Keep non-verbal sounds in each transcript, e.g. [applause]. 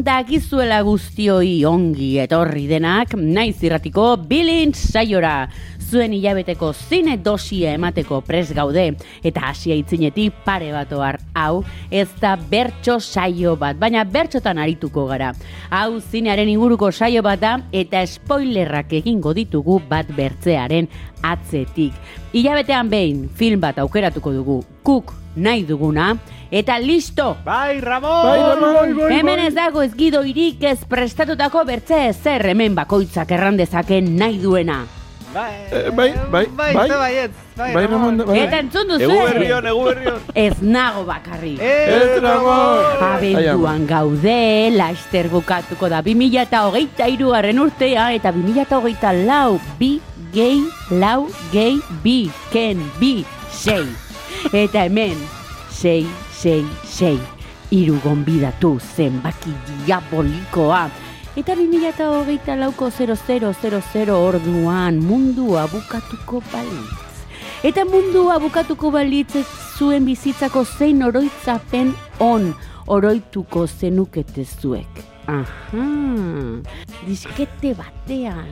Gabon dakizuela guztioi ongi etorri denak, naiz irratiko bilintz saiora. Zuen hilabeteko zine dosia emateko pres gaude, eta hasia itzinetik pare bat ohar hau, ez da bertso saio bat, baina bertxotan arituko gara. Hau zinearen inguruko saio bat da, eta spoilerrak egingo ditugu bat bertzearen atzetik. Hilabetean behin, film bat aukeratuko dugu, kuk nahi duguna, eta listo! Bai, Ramon! Bai, Ramon! Bai, Hemen ez dago ez gido irik ez prestatutako bertze zer hemen bakoitzak errandezake nahi duena. Bai, Eh, bai, bai, bai, bai. bai, bai, Bai, Ramon, bai. Eta entzun duzu? Egu berrion, egu berrion. Ez nago bakarri. Ez, Ramon! Abenduan gaude, laster bukatuko da 2000 eta hogeita irugarren urtea, eta 2000 eta hogeita lau, bi, gehi, lau, gehi, bi, ken, bi, sei. Eta hemen, sei, sei, sei, iru gonbidatu zenbaki diabolikoa. Eta 2000 eta hogeita lauko 0000 orduan mundua bukatuko balitz. Eta mundua bukatuko balitz ez zuen bizitzako zein oroitzapen on oroituko zenukete zuek. Aha, diskete batean,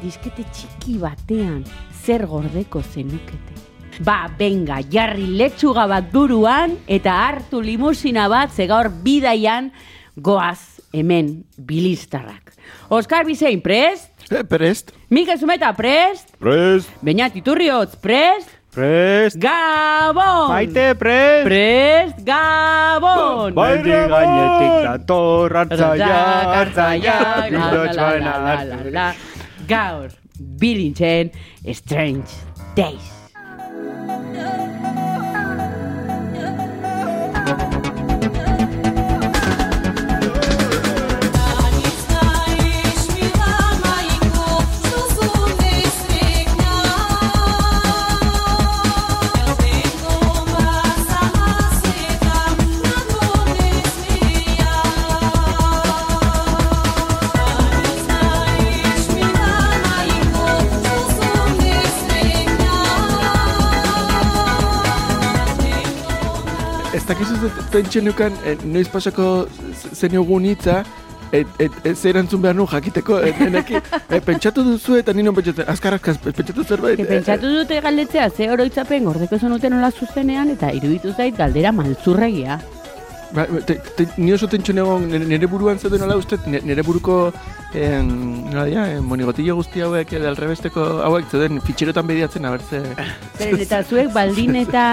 diskete txiki batean, zer gordeko zenukete. Ba, benga, jarri letxuga bat buruan eta hartu limusina bat ze gaur bidaian goaz hemen bilistarrak. Oskar Bizein, prest? Eh, Prest. Mikel Zumeta, prest? Prest, Beñat Iturriotz, prest? prest. Gabon! Maite, prest. Prest, Gabon! Bai, Ramon! gainetik dator, hartzaia, hartzaia, hartzaia, la, la, bildotxoen la, la, la, la. Gaur, bilintzen Strange Days. Dakizu pentsen nukan, eh, noiz pasako zeniogun hitza, et, et, et, zer erantzun behar nu jakiteko, et, eneki, [laughs] eh, pentsatu duzu eta nino pentsatzen, azkar, azkar, pentsatu zerbait. Que pentsatu dute galdetzea ze oroitzapen gordeko zenuten nola zuzenean eta iruditu zait galdera maltzurregia. Ba, te, te, ni oso tentxon egon, nire, buruan zeuden nola uste, nire, buruko, en, nola dira, en, monigotillo guzti hauek, edo alrebesteko hauek zeuden fitxerotan bediatzen, abertze... Zeren eta zuek baldin eta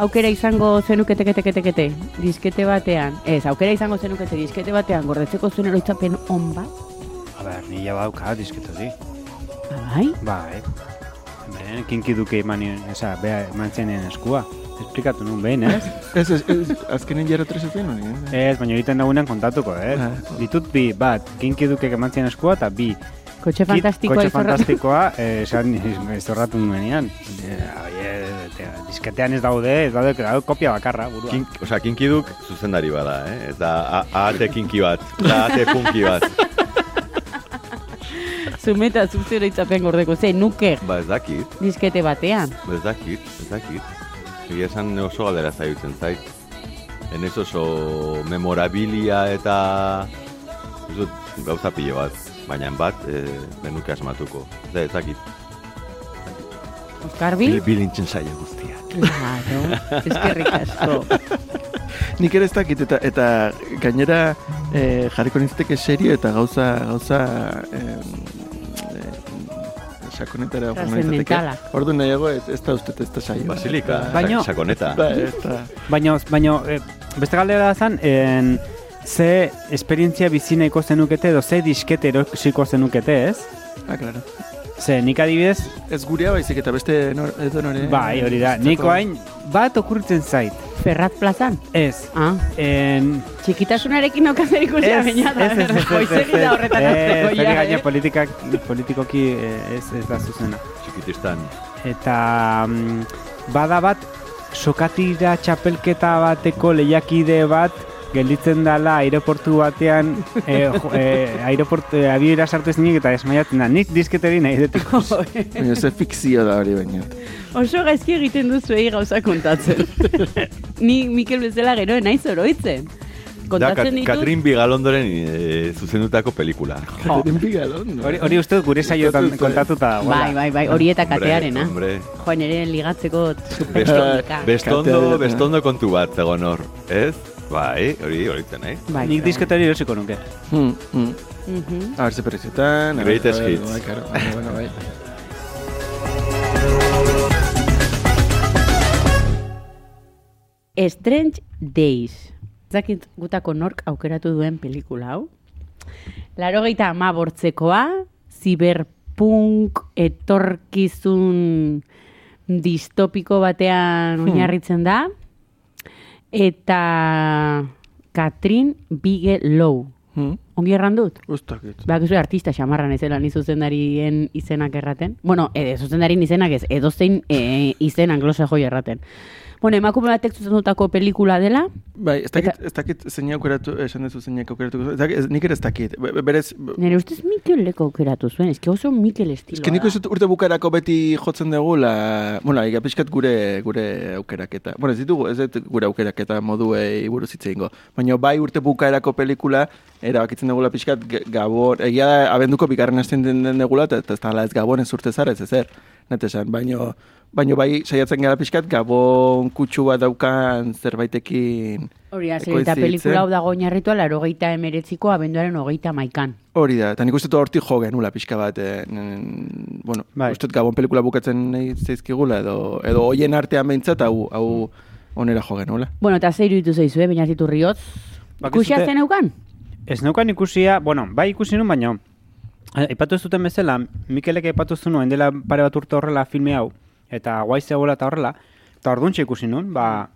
aukera izango zenukete kete kete kete diskete batean. Ez, aukera izango zenukete diskete batean gordetzeko zuen oroitzapen on bat. A ber, nila bauka disketoti. Bai? Bai. Hemen, kinki duke eman, esa, bea, eman eskua. Esplikatu nun behin, ez? Ez, ez, ez, azkenen jaro tres ez den, hori, eh? Ez, baina egiten dagoenean kontatuko, ez? Ah. Ditut bi, bat, kinki duke eman zien eskua, eta bi, Kotxe fantastikoa Kotxe fantastikoa, eh, esan izorratu nuenean. Eh, disketean ez daude, ez daude, daude kopia bakarra, burua. Kink, osea, kinkiduk zuzendari bada, eh? Ez da ahate kinki bat, da ahate punki bat. [laughs] Zumeta zuze oroitzapen gordeko ze nuke Ba ez dakit, diskete batean. ba ez dakit, ez dakit. Egia esan oso galdera zaitzen zait. Enez oso memorabilia eta... Ez dut gauza pilo bat, baina bat e, benuke asmatuko. Ez da, ez dakit. Oskar Bil? bilintzen saia guztia. Claro, eskerrik asko. [laughs] Nik ere ez dakit, eta, eta gainera eh, jarriko nintzateke serio eta gauza, gauza eh, eh, sakonetara nintzateke. Trascendentalak. Ordu nahiago ez, ez da uste ez da saio. Basilika, Baino- sa- sakoneta. Ba. Baina, baina eh, beste galdera da zen, en, ze esperientzia bizi nahiko zenukete edo ze diskete erosiko zenukete, ez? Ah, claro. Ze, nik adibidez, Ez gurea baizik eta beste nor, edo nore. bai, hori da, nik hain bat okurritzen zait. Ferrat plazan. Ez, Ah, en... txikitasunarekin okazer ikusia baina da. ez, ez, ez, ez, Goizegi da horretan ez, azteko ez, gaina eh? politikak, politikoki eh, ez, ez da zuzena. Txikitistan. Eta mm, bada bat, sokatira txapelketa bateko lehiakide bat gelditzen dala aireportu batean eh, jo, eh, airoport, eh, abiera sartu ezinik eta esmaiatzen da. Nik disketeri nahi dut ikusi. [laughs] Baina ze fikzio da hori baina. Oso gaizki egiten duzu egi gauza kontatzen. [laughs] Ni Mikel bezala gero naiz oroitzen. Da, Kontatzen Kat ditut. Katrin Bigalondoren e, zuzendutako pelikula. Jo. Katerin bigalon. Hori, hori uste gure saiotan Kontatu, kontatuta dagoela. Bai, bai, bai, hori eta katearena. Hombre, Joan ere ligatzeko Best, superteknika. bestondo, bestondo kontu bat zegoen hor. Ez? Bai, hori hori zen, eh? Bai, Nik disketeri erosiko nuke. Hmm, hmm. A ver, ze preziotan. a Greatest hits. Bai, claro. Bai, bueno, bai. Strange Days. Zakit gutako nork aukeratu duen pelikula hau. Laro geita ama bortzekoa, ziberpunk etorkizun distopiko batean oinarritzen da, eta Katrin Bigelow. Hmm. Ongi erran dut? Ustakit. Ba, artista xamarran ezela ni zuzendarien izenak erraten. Bueno, edo zuzendarien izenak ez, edozein e, izen anglosajoi erraten. Bueno, emakume batek zuzendutako pelikula dela, Bai, ez dakit, ez dakit zein aukeratu, esan duzu zeinak aukeratu. Ez dakit, ez, nik ere ez dakit. Be- be- Berez, nire ustez Mikel leko aukeratu zuen, eski oso Mikel estiloa Ez que nik uste urte bukarako beti jotzen dugula, bueno, egia pixkat gure, gure aukeraketa. Bueno, ez ditugu, ez dut gure aukeraketa moduei buruz hitz egingo. Baina bai urte bukaerako pelikula, erabakitzen dugula pixkat g- gabon, egia da abenduko bigarren hasten den dugula, eta ez da ez gabon ez urte zara, ez ezer. Net esan, baino, baino bai saiatzen gara pixkat gabon kutsu bat daukan zerbaitekin Hori da, zer, eta pelikula hau dago oinarritua laro geita emeretziko abenduaren hogeita maikan. Hori da, eta nik uste dut hortik jo genula pixka bat, eh, n- bueno, Bai. uste gabon pelikula bukatzen nahi zaizkigula, edo, edo hoien artean behintzat, hau, hau onera jo genula. Bueno, eta zeiru ditu zaizue, baina zitu riotz. Bakizute- zen eukan? Ez neukan ikusia, bueno, bai ikusi nun, baina eh, aipatu ez duten bezala, Mikelek aipatu zuen dela pare bat urte horrela filme hau, eta guai zegoela eta horrela, eta orduntxe ikusi nun, ba,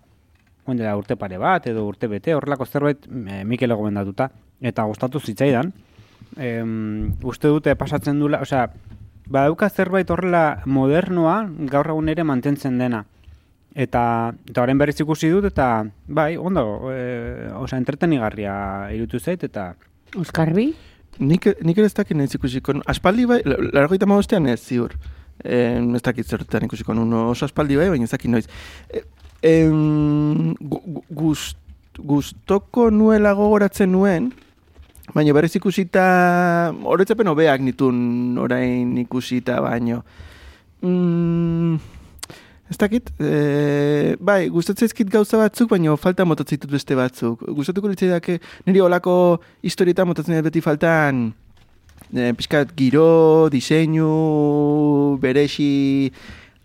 dela urte pare bat, edo urte bete, horrelako zerbait e, Mikel gomendatuta, eta gustatu zitzaidan. Em, uste dute pasatzen dula, osea, badauka zerbait horrela modernoa, gaur egun ere mantentzen dena. Eta, eta orain berriz ikusi dut, eta bai, ondo, e, osea, entretenigarria irutu zait, eta Oskarbi? Nik, nik ere ez dakit nahiz ikusiko, aspaldi bai, largoita maostean ez ziur. Eh, ez dakit zertan ikusiko nun oso aspaldi bai, baina ez dakit noiz. Eh, em, gu- gu- gust, gustoko nuela gogoratzen nuen, baina berriz ikusita, horretzapen hobeak nitun orain ikusita baino. Mm, ez dakit, e, bai, gustatzen zaizkit gauza batzuk, baina falta motatzen ditut beste batzuk. Gustatuko litzaidake, niri olako historietan motatzen beti faltan e, pixkat giro, diseinu, beresi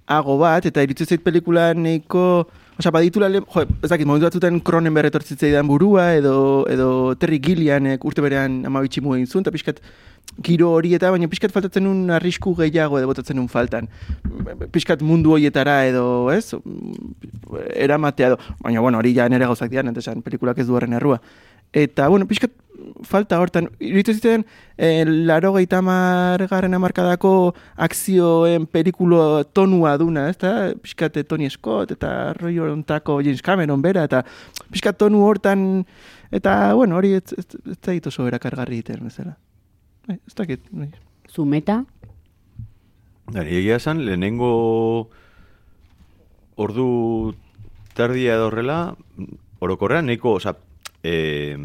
ago bat, eta irutzen zait pelikula nahiko, Osa, baditula, jo, ez dakit, momentu batzutan kronen berretortzitzaidan burua, edo, edo Terry Gillianek urte berean amabitximu egin zuen, eta pixkat giro hori eta, baina pixkat faltatzen un arrisku gehiago edo botatzen un faltan. Pixkat mundu horietara edo, ez, eramatea edo, baina, bueno, hori ja nere gauzak dian, eta esan, pelikulak ez du horren errua. Eta, bueno, pixkat falta hortan, iruditu zitzen, e, laro garren amarkadako akzioen pelikulo tonua duna, ez da? Pixkat Tony Scott eta roi hontako James Cameron bera, eta pixkat tonu hortan, eta, bueno, hori ez, ez, ez zait oso erakargarri egiten, bezala. Bai, Ez dakit, bai. Zumeta? Dari, egia esan, lehenengo ordu terdia edo horrela, orokorrean nahiko, oza, e,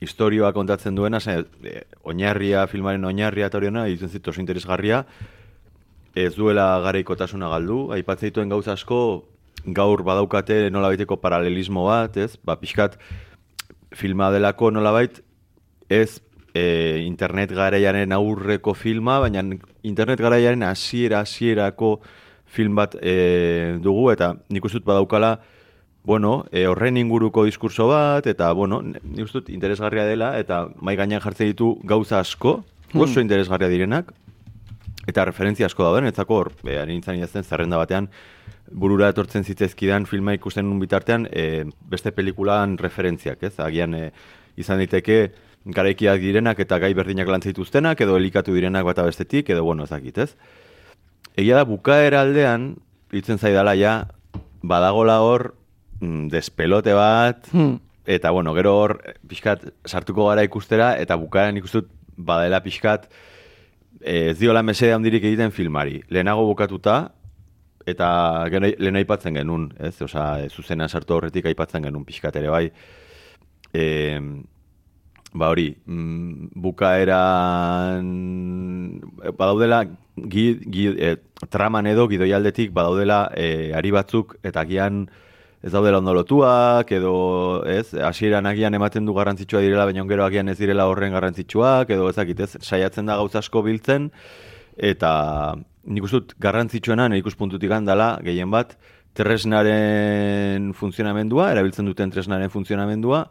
historioa kontatzen duena, ze, e, oinarria, filmaren oinarria eta hori hona, izen zitu oso interesgarria, ez duela garaikotasuna galdu, aipatzen dituen gauza asko, gaur badaukate nolabaiteko paralelismo bat, ez? Ba, pixkat, filma delako nolabait, ez e, internet garaiaren aurreko filma, baina internet garaiaren hasiera hasierako film bat e, dugu, eta nik uste dut badaukala, bueno, e, horren inguruko diskurso bat, eta, bueno, nik uste dut interesgarria dela, eta mai gainean jartzen ditu gauza asko, oso interesgarria direnak, eta referentzia asko dauden, etzako hor, e, nintzen idazten zerrenda batean, burura etortzen zitezkidan filma ikusten nun bitartean, e, beste pelikulan referentziak, ez? Agian e, izan daiteke garaikiak direnak eta gai berdinak lan zituztenak, edo elikatu direnak bata bestetik, edo bueno, ez dakit, ez? Egia da, bukaera aldean, ditzen zaidala ja, badagola hor, mm, despelote bat, Hmm. eta bueno, gero hor, pixkat, sartuko gara ikustera, eta bukaeran ikustut, badela pixkat, eh, ez diola mesede handirik egiten filmari. Lehenago bukatuta, eta gero lehen aipatzen genuen, ez? Osa, zuzenean sartu horretik aipatzen genuen pixkat ere bai. E, ba hori, mm, bukaeran badaudela gi, gi, e, traman edo gidoialdetik badaudela e, ari batzuk eta agian ez daudela ondo lotuak edo ez, hasieran agian ematen du garrantzitsua direla baina gero agian ez direla horren garrantzitsuak edo ezakit ez, saiatzen da gauza asko biltzen. Eta nik uste dut garrantzitsuena nire ikuspuntutik handala gehien bat tresnaren funtzionamendua, erabiltzen duten tresnaren funtzionamendua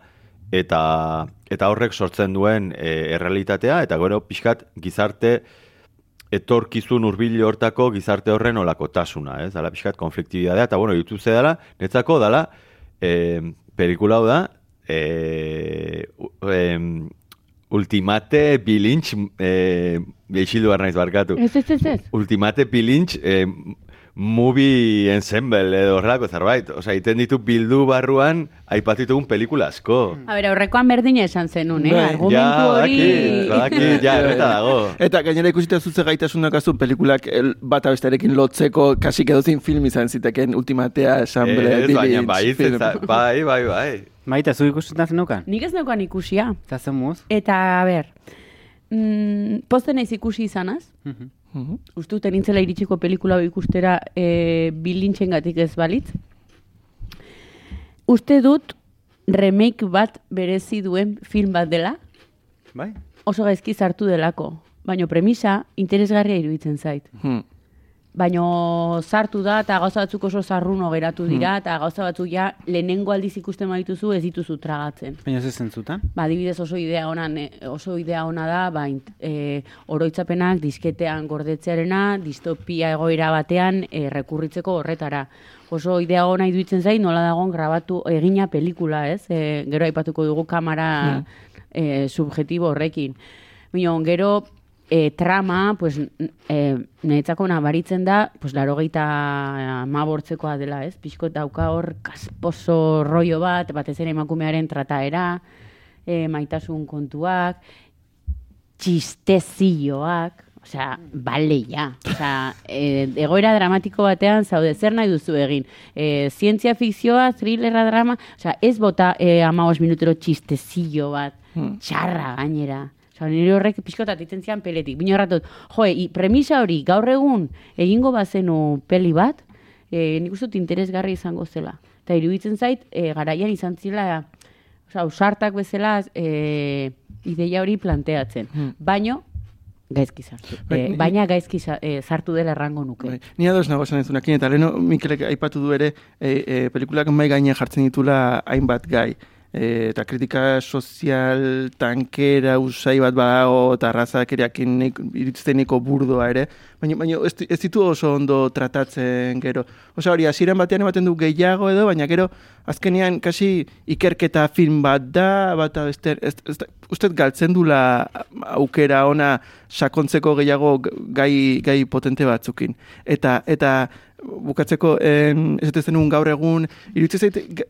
eta eta horrek sortzen duen e, errealitatea eta gero pixkat gizarte etorkizun hurbil hortako gizarte horren olakotasuna, ez? Dala pixkat konfliktibidadea, eta bueno, YouTube ze dala, netzako dala, e, pelikula da, e, em, ultimate bilintx, e, beixildu naiz barkatu. Ez, ez, ez, ez. Ultimate bilintx, e, movie ensemble edo horrelako zerbait. Osa, iten ditu bildu barruan, aipatu ditugun pelikula asko. A ber, aurrekoan berdina esan zenun, eh? Bai. Argumentu Ja, hori... badakit, ja, [laughs] erreta dago. Eta gainera ikusita zuze gaitasunak azu pelikulak el, bata bestarekin lotzeko kasik edozin film izan ziteken ultimatea, esamble, Ez, baina bai, zeza- bai, bai, bai. Maite, zu ikusten zenukan? Nik ez neukan ikusia. Eta zemuz? Eta, a ber, mm, posten naiz ikusi izanaz, Uste dut nintzela iritsiko pelikula ikustera e, bilintxen gatik ez balitz. Uste dut remake bat berezi duen film bat dela, Bai? oso gaizki sartu delako. Baina premisa interesgarria iruditzen zait. Hmm. Baina sartu da eta gauza batzuk oso zarruno geratu dira eta gauza batzuk ja lehenengo aldiz ikusten badituzu ez dituzu tragatzen. Baina ze zentzutan? Ba, adibidez oso idea ona, oso idea ona da, ba, e, oroitzapenak disketean gordetzearena, distopia egoera batean e, rekurritzeko horretara. Oso idea ona iduitzen zait, nola dagoen grabatu egina pelikula, ez? E, gero aipatuko dugu kamera e, subjetibo horrekin. Baina gero e, trama, pues, e, niretzako nabaritzen da, pues, laro mabortzekoa dela, ez? Pixko dauka hor kasposo rollo bat, batez ere emakumearen trataera, e, maitasun kontuak, txistezioak, osea, bale ja. Osea, e, egoera dramatiko batean zaude, zer nahi duzu egin? E, zientzia fikzioa, thrillerra drama, osea, ez bota e, amabos minutero txistezio bat, txarra gainera. Osea, nire horrek pixkotat itzen zian peletik. Bino erratot, jo, i, premisa hori gaur egun egingo bazenu peli bat, e, nik uste interesgarri izango zela. Eta iruditzen zait, e, garaian izan zila, osea, ausartak bezala e, ideia hori planteatzen. Baino, gaizki sartu. Bai, E, ni- baina gaizki e, sartu dela errango nuke. Bai. Ni ados nago esan entzunakin, eta leheno Mikelek aipatu du ere, e, e, pelikulak mai gainean jartzen ditula hainbat gai. E, eta kritika sozial tankera usai bat badago eta razakeriakin iritzeniko burdoa ere, baina, baina ez, di- ez ditu oso ondo tratatzen gero. Osa hori, hasieran batean ematen du gehiago edo, baina gero azkenean kasi ikerketa film bat da, bata beste, ez, ez, da- uste galtzen dula aukera ona sakontzeko gehiago gai, gai potente batzukin. Eta, eta bukatzeko, en, ez gaur egun, iruditzen zait, g-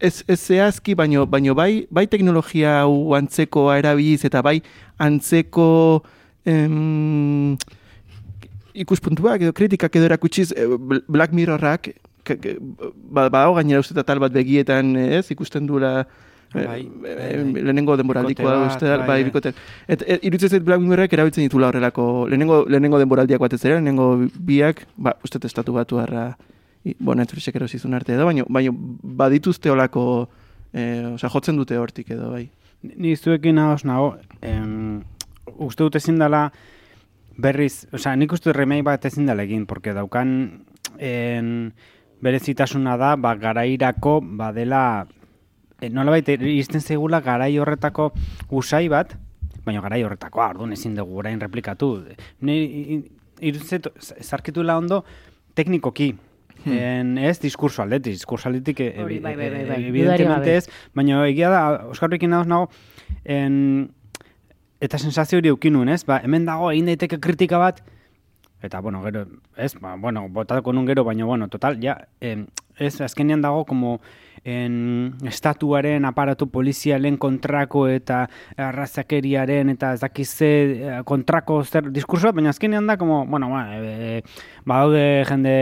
ez, ez zehazki, baino, baino bai, bai teknologia hau antzekoa erabiliz, eta bai antzeko em, ikuspuntuak edo kritikak edo erakutsiz eh, Bl- Black ke- ba, badago gainera uste tal bat begietan ez ikusten duela eh, Bai, eh, bai, bai. lehenengo denboraldikoa Bikote bat, uste da, bai, bai, bai. bikote. Et, et, zait Black Mirrorrak erabiltzen ditula horrelako, lehenengo, lehenengo denboraldiak batez ere, lehenengo biak, ba, uste testatu batu harra, i, bo, Netflixek erosizun arte edo, baina, baina badituzte olako, eh, osea, jotzen dute hortik edo, bai. Ni zuekin nagoz nago, em, uste dut ezin dela berriz, osea, nik uste remake bat ezin dela egin, porque daukan en, berezitasuna da, ba, garairako, badela, e, nolabait izten zeigula garai horretako usai bat, baina garai horretako, orduan ezin dugu orain replikatu. Ni, irutzet, zarkitula ondo teknikoki. En, ez diskurso aldetik, diskurso aldetik e- Hori, bai, bai, bai, evidentemente ez, baina egia da, Oskarrekin nagoz nago, en, eta sensazio hori eukinun, ez? Ba, hemen dago egin daiteke kritika bat, eta, bueno, gero, ez, ba, bueno, botako nun gero, baina, bueno, total, ja, em, ez, azkenean dago, como, en, estatuaren aparatu polizialen kontrako eta arrazakeriaren eta ez dakize eh, kontrako zer diskurso baina azkenean da, como, bueno, ba, e, badaude jende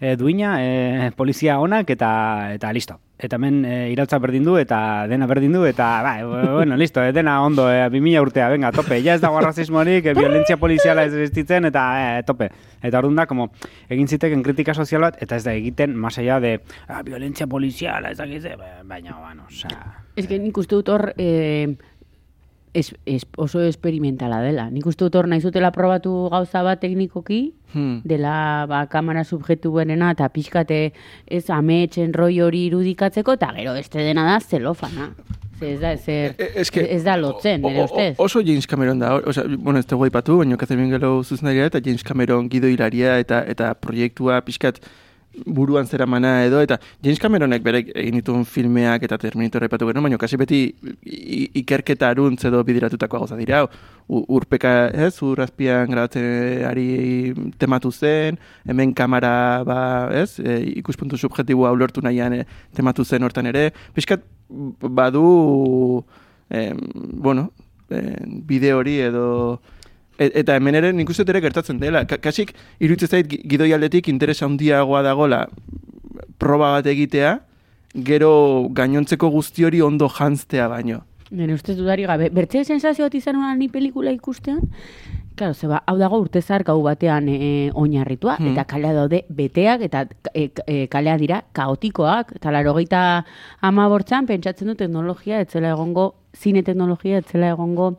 e, duina, e, polizia onak eta eta listo. Eta hemen e, irautza berdin du eta dena berdin du eta ba, e, bueno, listo, e, dena ondo, e, 2000 urtea, venga, tope. Ja ez dago arrazismorik, e, violentzia poliziala ez existitzen eta e, tope. Eta orduan da, como, egin ziteken kritika sozial bat, eta ez da egiten, allá de, ah, violentzia poliziala, ez dakize, ba- baina, bueno, osea... Ez que nik uste dut hor eh, es, es, oso esperimentala dela. Nik uste dut hor nahi zutela probatu gauza bat teknikoki, Hmm. dela ba, kamera subjektubenena eta pixkate ez ametxen roi hori irudikatzeko, eta gero beste dena da zelofana. Ze Ez da, ezer, E- es que- ez da lotzen, nire ustez. Oso James Cameron da, o sea, bueno, ez dugu aipatu, baina Catherine Bigelow zuzenaria eta James Cameron gidoilaria eta eta proiektua pixkat buruan zeramana edo, eta James Cameronek bere egin dituen filmeak eta Terminator aipatu genuen, baina kasi beti ikerketa aruntz edo bideratutako gauza dira, urpeka, ez, ur azpian grabatzeari tematu zen, hemen kamera, ba, ez, e, ikuspuntu subjetiboa ulertu nahian e, tematu zen hortan ere, pixkat badu, em, bueno, em, bide hori edo E- eta hemen ere nik uste ere gertatzen dela. Ka- Kasik, iruditzen zait gi- gidoi aldetik interesa handiagoa dagola proba bat egitea, gero gainontzeko guzti hori ondo jantztea baino. Nire ustez dudari gabe. Bertze sensazio bat izan ni pelikula ikustean, Claro, zeba, hau dago urtezar gau batean e, oinarritua, Hmm. eta kalea daude beteak, eta e, e, kalea dira kaotikoak, eta laro geita ama bortzan, pentsatzen du teknologia, etzela egongo, zine teknologia, etzela egongo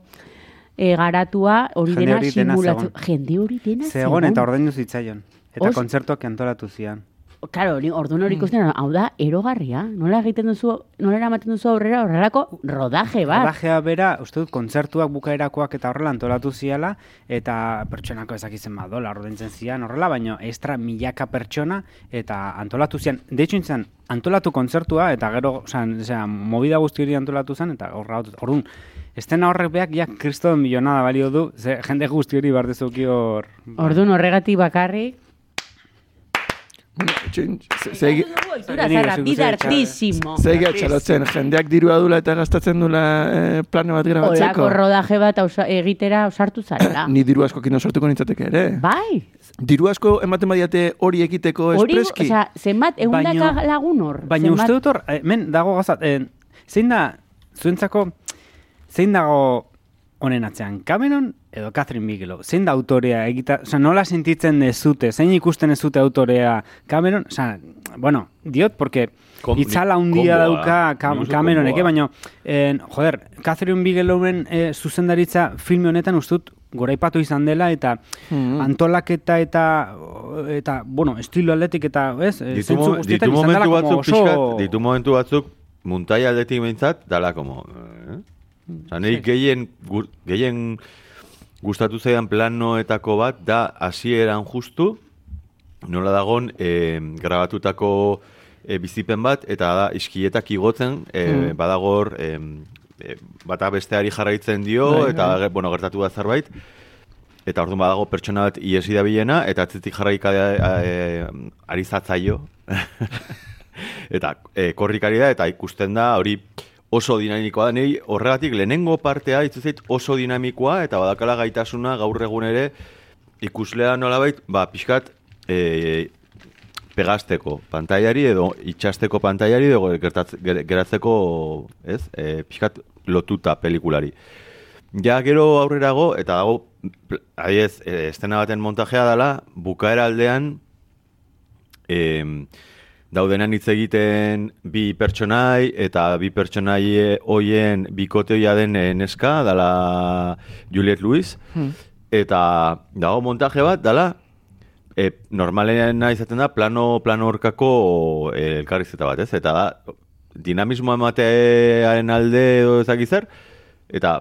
e, garatua, hori dena simulatu. Jende hori dena Zegon eta ordaindu zitzaion. Eta Os- kontzertuak antolatu zian. Claro, hori orduan hori ikusten, hau da, erogarria. Nola egiten duzu, nola eramaten duzu aurrera horrelako rodaje bat. Rodajea bera, uste dut, kontzertuak bukaerakoak eta horrela antolatu ziala, eta pertsonako ezakizen bat dola, ordaintzen zian horrela, baina estra milaka pertsona, eta antolatu zian, de hecho antolatu kontzertua, eta gero, osea, movida guzti hori antolatu zen, eta horra, orduan, estena horrek beak, ja, kriston milionada balio du, ze, jende guzti hori bardezuki hor... Orduan horregatik bakarrik, segi- atxalotzen, jendeak dirua dula eta gastatzen dula eh, plano bat grabatzeko. Olako rodaje bat ausa, egitera ausartu zarela. Ni diru askokin sortuko nintzateke ere. bai, Diru asko ematen badiate hori ekiteko hori, espreski. osea, zenbat, eundaka Baino- lagun hor. Baina uste dut hor, eh, men, dago gazat, eh, zein da, zuentzako, zein dago honen atzean, Cameron edo Catherine Bigelow? Zein da autorea egita, oza, nola sentitzen dezute, zein ikusten dezute autorea Cameron? Oza, bueno, diot, porque Kom- itzala komboa, dauka Cam- Cameronek, eh, baina, eh, joder, Catherine Bigelowen eh, zuzendaritza filme honetan ustut goraipatu izan dela eta Mhm. antolaketa eta eta bueno, estilo aldetik eta, ez? eh, Ditu, mo- ditu momentu batzuk oso- pixkat, ditu momentu batzuk muntai aldetik behintzat, dala como... Eh? Osa, niri gehien, gu- gehien gustatu zaidan planoetako bat da hasieran justu, nola dagon eh, grabatutako eh, bizipen bat, eta da iskietak igotzen, eh, Mm. badagor eh, bata besteari jarraitzen dio, Bai, eta ge- bueno, gertatu da zerbait, Eta orduan badago pertsona bat iesi da bilena, eta atzetik jarraika e, ari zatzaio. [laughs] eta e, korrikari da, eta ikusten da, hori oso dinamikoa da. Nei horregatik lehenengo partea itzu zait oso dinamikoa, eta badakala gaitasuna gaur egun ere ikuslea nolabait, ba, pixkat, e, pegasteko pantailari edo itxasteko pantailari edo gertatz- ger- geratzeko, ez, e, pixkat lotuta pelikulari. Ja, gero aurrerago, eta dago, adiez, e, estena baten montajea dela, bukaera aldean, em, daudenan hitz egiten bi pertsonai, eta bi pertsonai hoien bikoteoia den eh, neska, dala Juliette Lewis, eta dago montaje bat, dala, e, normalena izaten da plano plano horkako e, elkarrizketa bat, ez? Eta da, dinamismo ematearen alde edo ezakizar, eta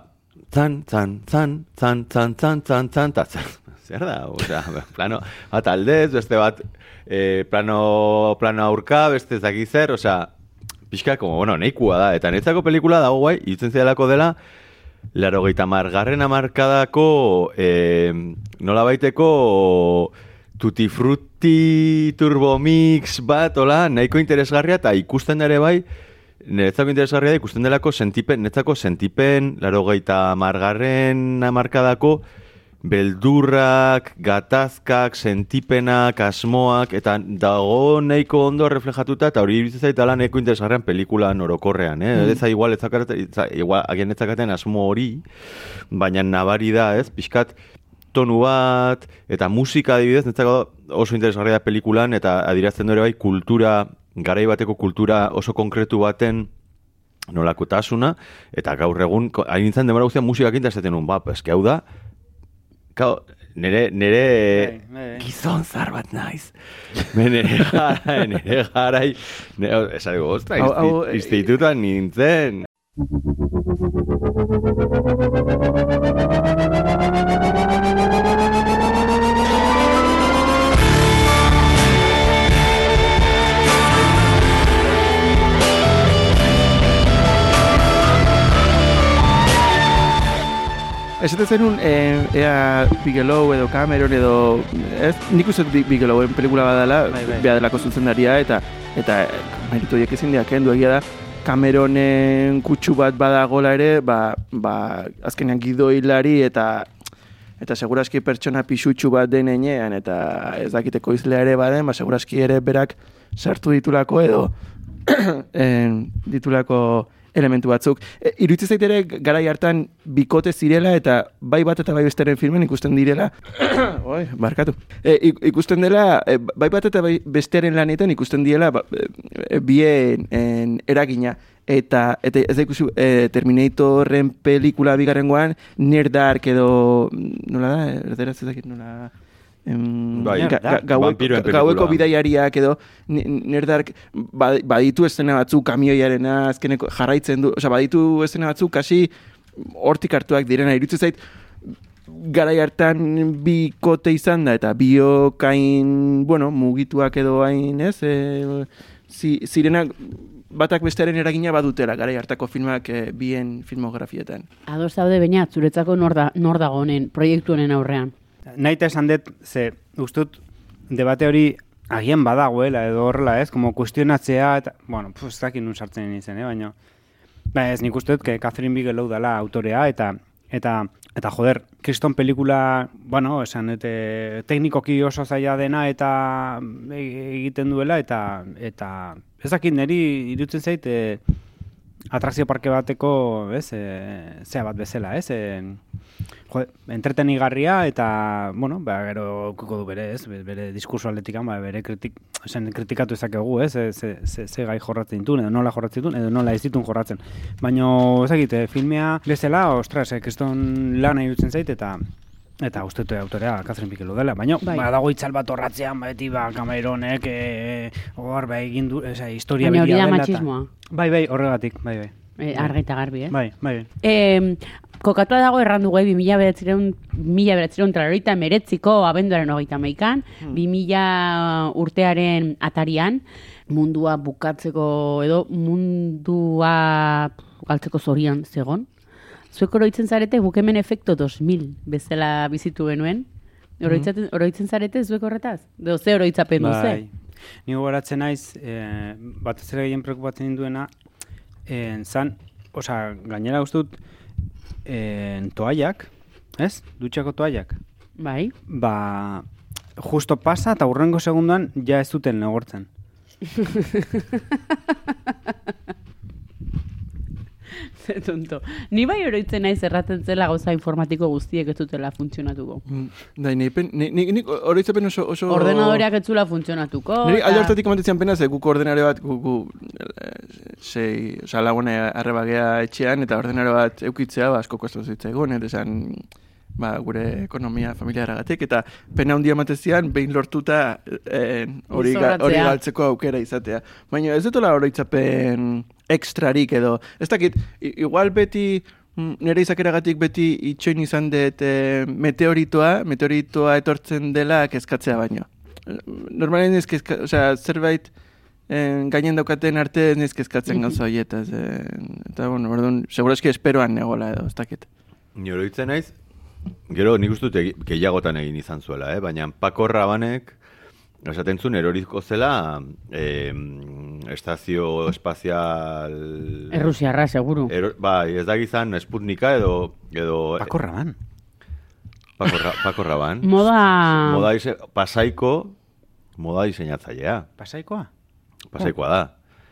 zan, zan, zan, zan, zan, zan, zan, zan, eta zan, zer da? Osea, plano, bat aldez, beste bat, eh, plano, plano aurka, beste ez dakit zer, osea, pixka, como, bueno, nahikua da, eta netzako pelikula dago guai, irutzen zidalako dela, laro gehieta margarren amarkadako, eh, nola baiteko, tutti frutti turbo mix bat, hola, nahiko interesgarria, eta ikusten ere bai, Neretzako interesgarria da ikusten delako sentipen, netzako sentipen, laro gehieta margarren amarkadako, beldurrak, gatazkak, sentipenak, asmoak, eta dago nahiko ondo reflejatuta, eta hori iruditzen zait dala nahiko interesgarrean pelikula orokorrean, eh? Mm. Eza igual, ezakaten, igual, agian ezakaten asmo hori, baina nabari da, ez, pixkat, tonu bat, eta musika adibidez, netzako oso interesgarria da pelikulan, eta adirazten dure bai, kultura, garai bateko kultura oso konkretu baten, nolakotasuna, eta gaur egun, hain nintzen demora guztian musikak intazaten nun, ba, eski hau da, Kau, nere, nere Bai, bai. gizon zar bat naiz. Nere garai, nere garai, nere, ostra, Hau- hau, insti- institutuan nintzen. Esaten zenun, e, ea Bigelow edo Cameron edo... Ez, nik uste Bigelowen pelikula badala, Bai, bai. beha delako zuzendaria, eta eta meritu horiek ezin dira kendu egia da, Cameronen kutsu bat badagola ere, ba, ba azkenean gidoilari eta eta seguraski pertsona pisutsu bat den enean, eta ez dakiteko izlea ere baden, ba, seguraski ere berak sartu ditulako edo [clears throat] en, ditulako elementu batzuk. E, Iruditzen zait ere garai hartan bikote zirela eta bai bat eta bai besteren filmen ikusten direla. [coughs] Oi, barkatu. E, ik- ikusten dela, e, bai bat eta bai besteren lanetan ikusten diela ba, e, bien en, eragina. Eta, eta ez da ikusi e, Terminatorren pelikula bigarrengoan Near Dark edo nola da, erderaz ez dakit nola em, Bai, ga, ga, gaueko, bidaiariak edo ni- Near Dark ba- baditu estena batzuk kamioiarena azkeneko jarraitzen du, osea baditu estena batzuk kasi hortik hartuak direna iruditzen zait garai hartan bikote izan da eta biokain, bueno, mugituak edo hain, ez? E, zi, zirenak batak bestearen eragina badutela garai hartako filmak e, bien filmografietan. Ados zaude baina zuretzako nor, da, nor dago honen, proiektu honen aurrean. Naita esan dut, ze, ustut, debate hori agian badagoela edo horrela, ez? Como kuestionatzea, eta, bueno, pues, ez dakit nun sartzen nintzen, eh? baina... Ba, ez nik uste dut, que Catherine Bigelow dela autorea, eta, eta, eta joder, kriston pelikula, bueno, esan, eta teknikoki oso zaila dena, eta e- egiten duela, eta, eta ez dakit niri irutzen zait, e, atrakzio parke bateko, ez, e, zea bat bezala, ez, e, jo, entretenigarria eta, bueno, ba, gero ukiko du bere, ez, be- bere diskurso atletikan, ba, bere kritik, esan, kritikatu ezakegu, ez, ze, ze, ze, ze gai jorratzen dituen, edo nola jorratzen dituen, edo nola ez dituen jorratzen. Baina, ezakit, eh, filmea bezala, ostras, eh, kriston lana irutzen zait, eta Eta uste dut autorea Catherine Bigelow dela, baina Bai. ba, dago itzal bat horratzean, beti ba, Cameronek, e, hor, ba, egin du, esa, historia Baina hori da matxismoa. Bai, bai, horregatik, bai, bai. E, argi eta garbi, eh? Bai, bai, bai. E, kokatua dago erran dugu, eh, 2000 beratzireun, mila beratzireun trarorita meretziko abenduaren hogeita maikan, 2000 urtearen atarian, mundua bukatzeko edo mundua galtzeko zorian zegon. Zuek oroitzen zarete guk hemen efekto 2000 bezala bizitu genuen. Oroitzaten, oroitzen zarete zuek horretaz? Edo ze oroitzapen duze? Bai. Ni gogoratzen naiz, eh, batez ere gehien preokupatzen duena, eh, zan, osea, gainera uste dut, eh, toaiak, ez? Dutxako toaiak. Bai. Ba, justo pasa eta urrengo segunduan ja ez duten negortzen. [laughs] Ze [laughs] tonto. Ni bai oroitzen naiz erraten zela gauza informatiko guztiek ez dutela funtzionatuko. Mm, Da, ni, pen, ni, ni, nik oroitzapen oso... oso... Ordenadoreak ez zula funtzionatuko. Niri alde hartatik komentatzean pena, ze guk ordenare bat, gu, gu eh, sei, oza, lagune arrebagea etxean, eta ordenare bat eukitzea, ba, asko kostu zitzaigun, eta esan, ba, gure ekonomia familiaragatik, eta pena handia matezian, behin lortuta eh, hori ga- hori galtzeko aukera izatea. Baina ez dutela oroitzapen ekstrarik edo, ez dakit, igual beti Mm, Nire izakeragatik beti itxoin izan dut e, meteoritoa, meteoritoa etortzen dela kezkatzea baino. Eh, Normalen ez kezka, osea, zerbait en, gainen daukaten arte ez kezkatzen gauza horietaz. E, eta, bueno, orduan, segurazki esperoan negola edo, ez dakit. Ni oroitzen naiz, gero nik uste dut gehiagotan egin izan zuela, eh? baina Paco Rabanek esaten zuen eroriko zela eh, estazio espazial... Errusiarra, seguru. Ero, bai, ez da gizan Sputnika edo... edo Paco Raban. Paco, Ra, Paco Raban. Moda... moda dise, pasaiko moda diseinatzailea. Pasaikoa? Pasaikoa da.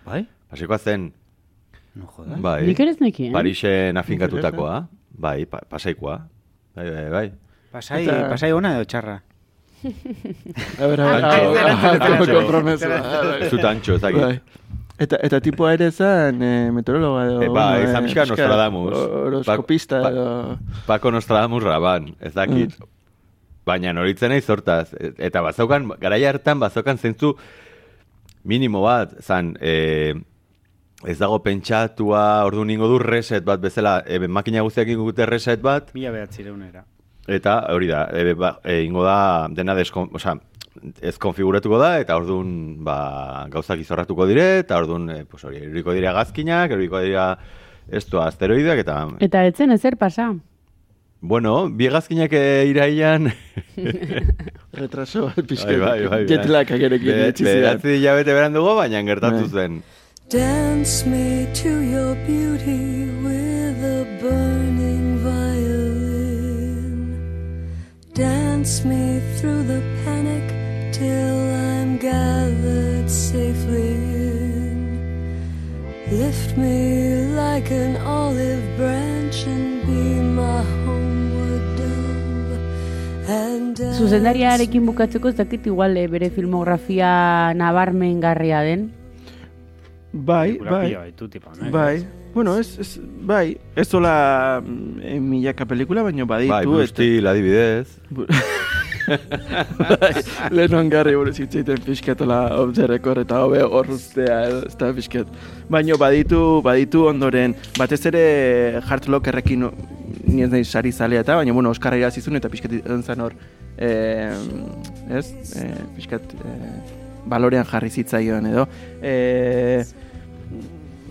Bai? Pasaikoa zen, No jodas. bai, Nik ere ez nekien. Parixen afinkatutakoa. Bai, pa, pasaikoa. Bai, bai, bai. Pasai, Eta- pasai ona edo txarra. A ber, a ber, Antxo, a ber, antxo, a ber, antxo. kompromesoa. Ez dut antxo, ez dakit. Bai. Eta, eta tipoa ere zen e, meteorologa edo... E, bai, bueno, izan pixka Nostradamus. Horoskopista Pa- edo... Paco Nostradamus Raban, ez dakit. Baina noritzen naiz hortaz. E- Eta bazaukan, garaia hartan bazaukan zentzu minimo bat, zan, e, ez dago pentsatua, ordu ningo du reset bat bezala, e, makina guztiak ingo dute reset bat, Mila behatzireunera. eta hori da, e, ba, e, ingo da dena deskon, osea, ez konfiguratuko da, eta orduan ba, gauzak izorratuko dire, eta orduan, e, pues hori, eruriko dira gazkinak, eruriko dira esto asteroideak, eta, Eta etzen ezer pasa. bueno, bi gazkinak e, iraian, [laughs] Retraso pixka. bai, bai, bai, Jet lag agerekin Be-. Bederatzi hilabete beran dugu, baina gertatu Bai. zen. Dance me to your beauty with a burning violin. Dance me through the panic till I'm gathered safely in. Lift me like an olive branch and be my homeward dove. Zuzendariarekin bukatzeko ez dakit igual eh, bere filmografia nabarmengarria den. Bai, bai. baitu, tipo, no? Bai, bueno, ez, ez, bai, ez zola mm, eh, milaka pelikula, baina baditu. Bai, Bruce Steel adibidez. [laughs] bai, Lehenon garri buruz hitz egiten pixkatola record eta hobe horruztea edo, ez da pixkat. Baina baditu, baditu ondoren, batez ere Hard Lockerrekin ni ez nahi sari zalea eta, baina bueno, Oskarra irazizun eta pixkat zen hor, eh, ez, eh, pixkat eh, balorean jarri zitzaion edo. Eh,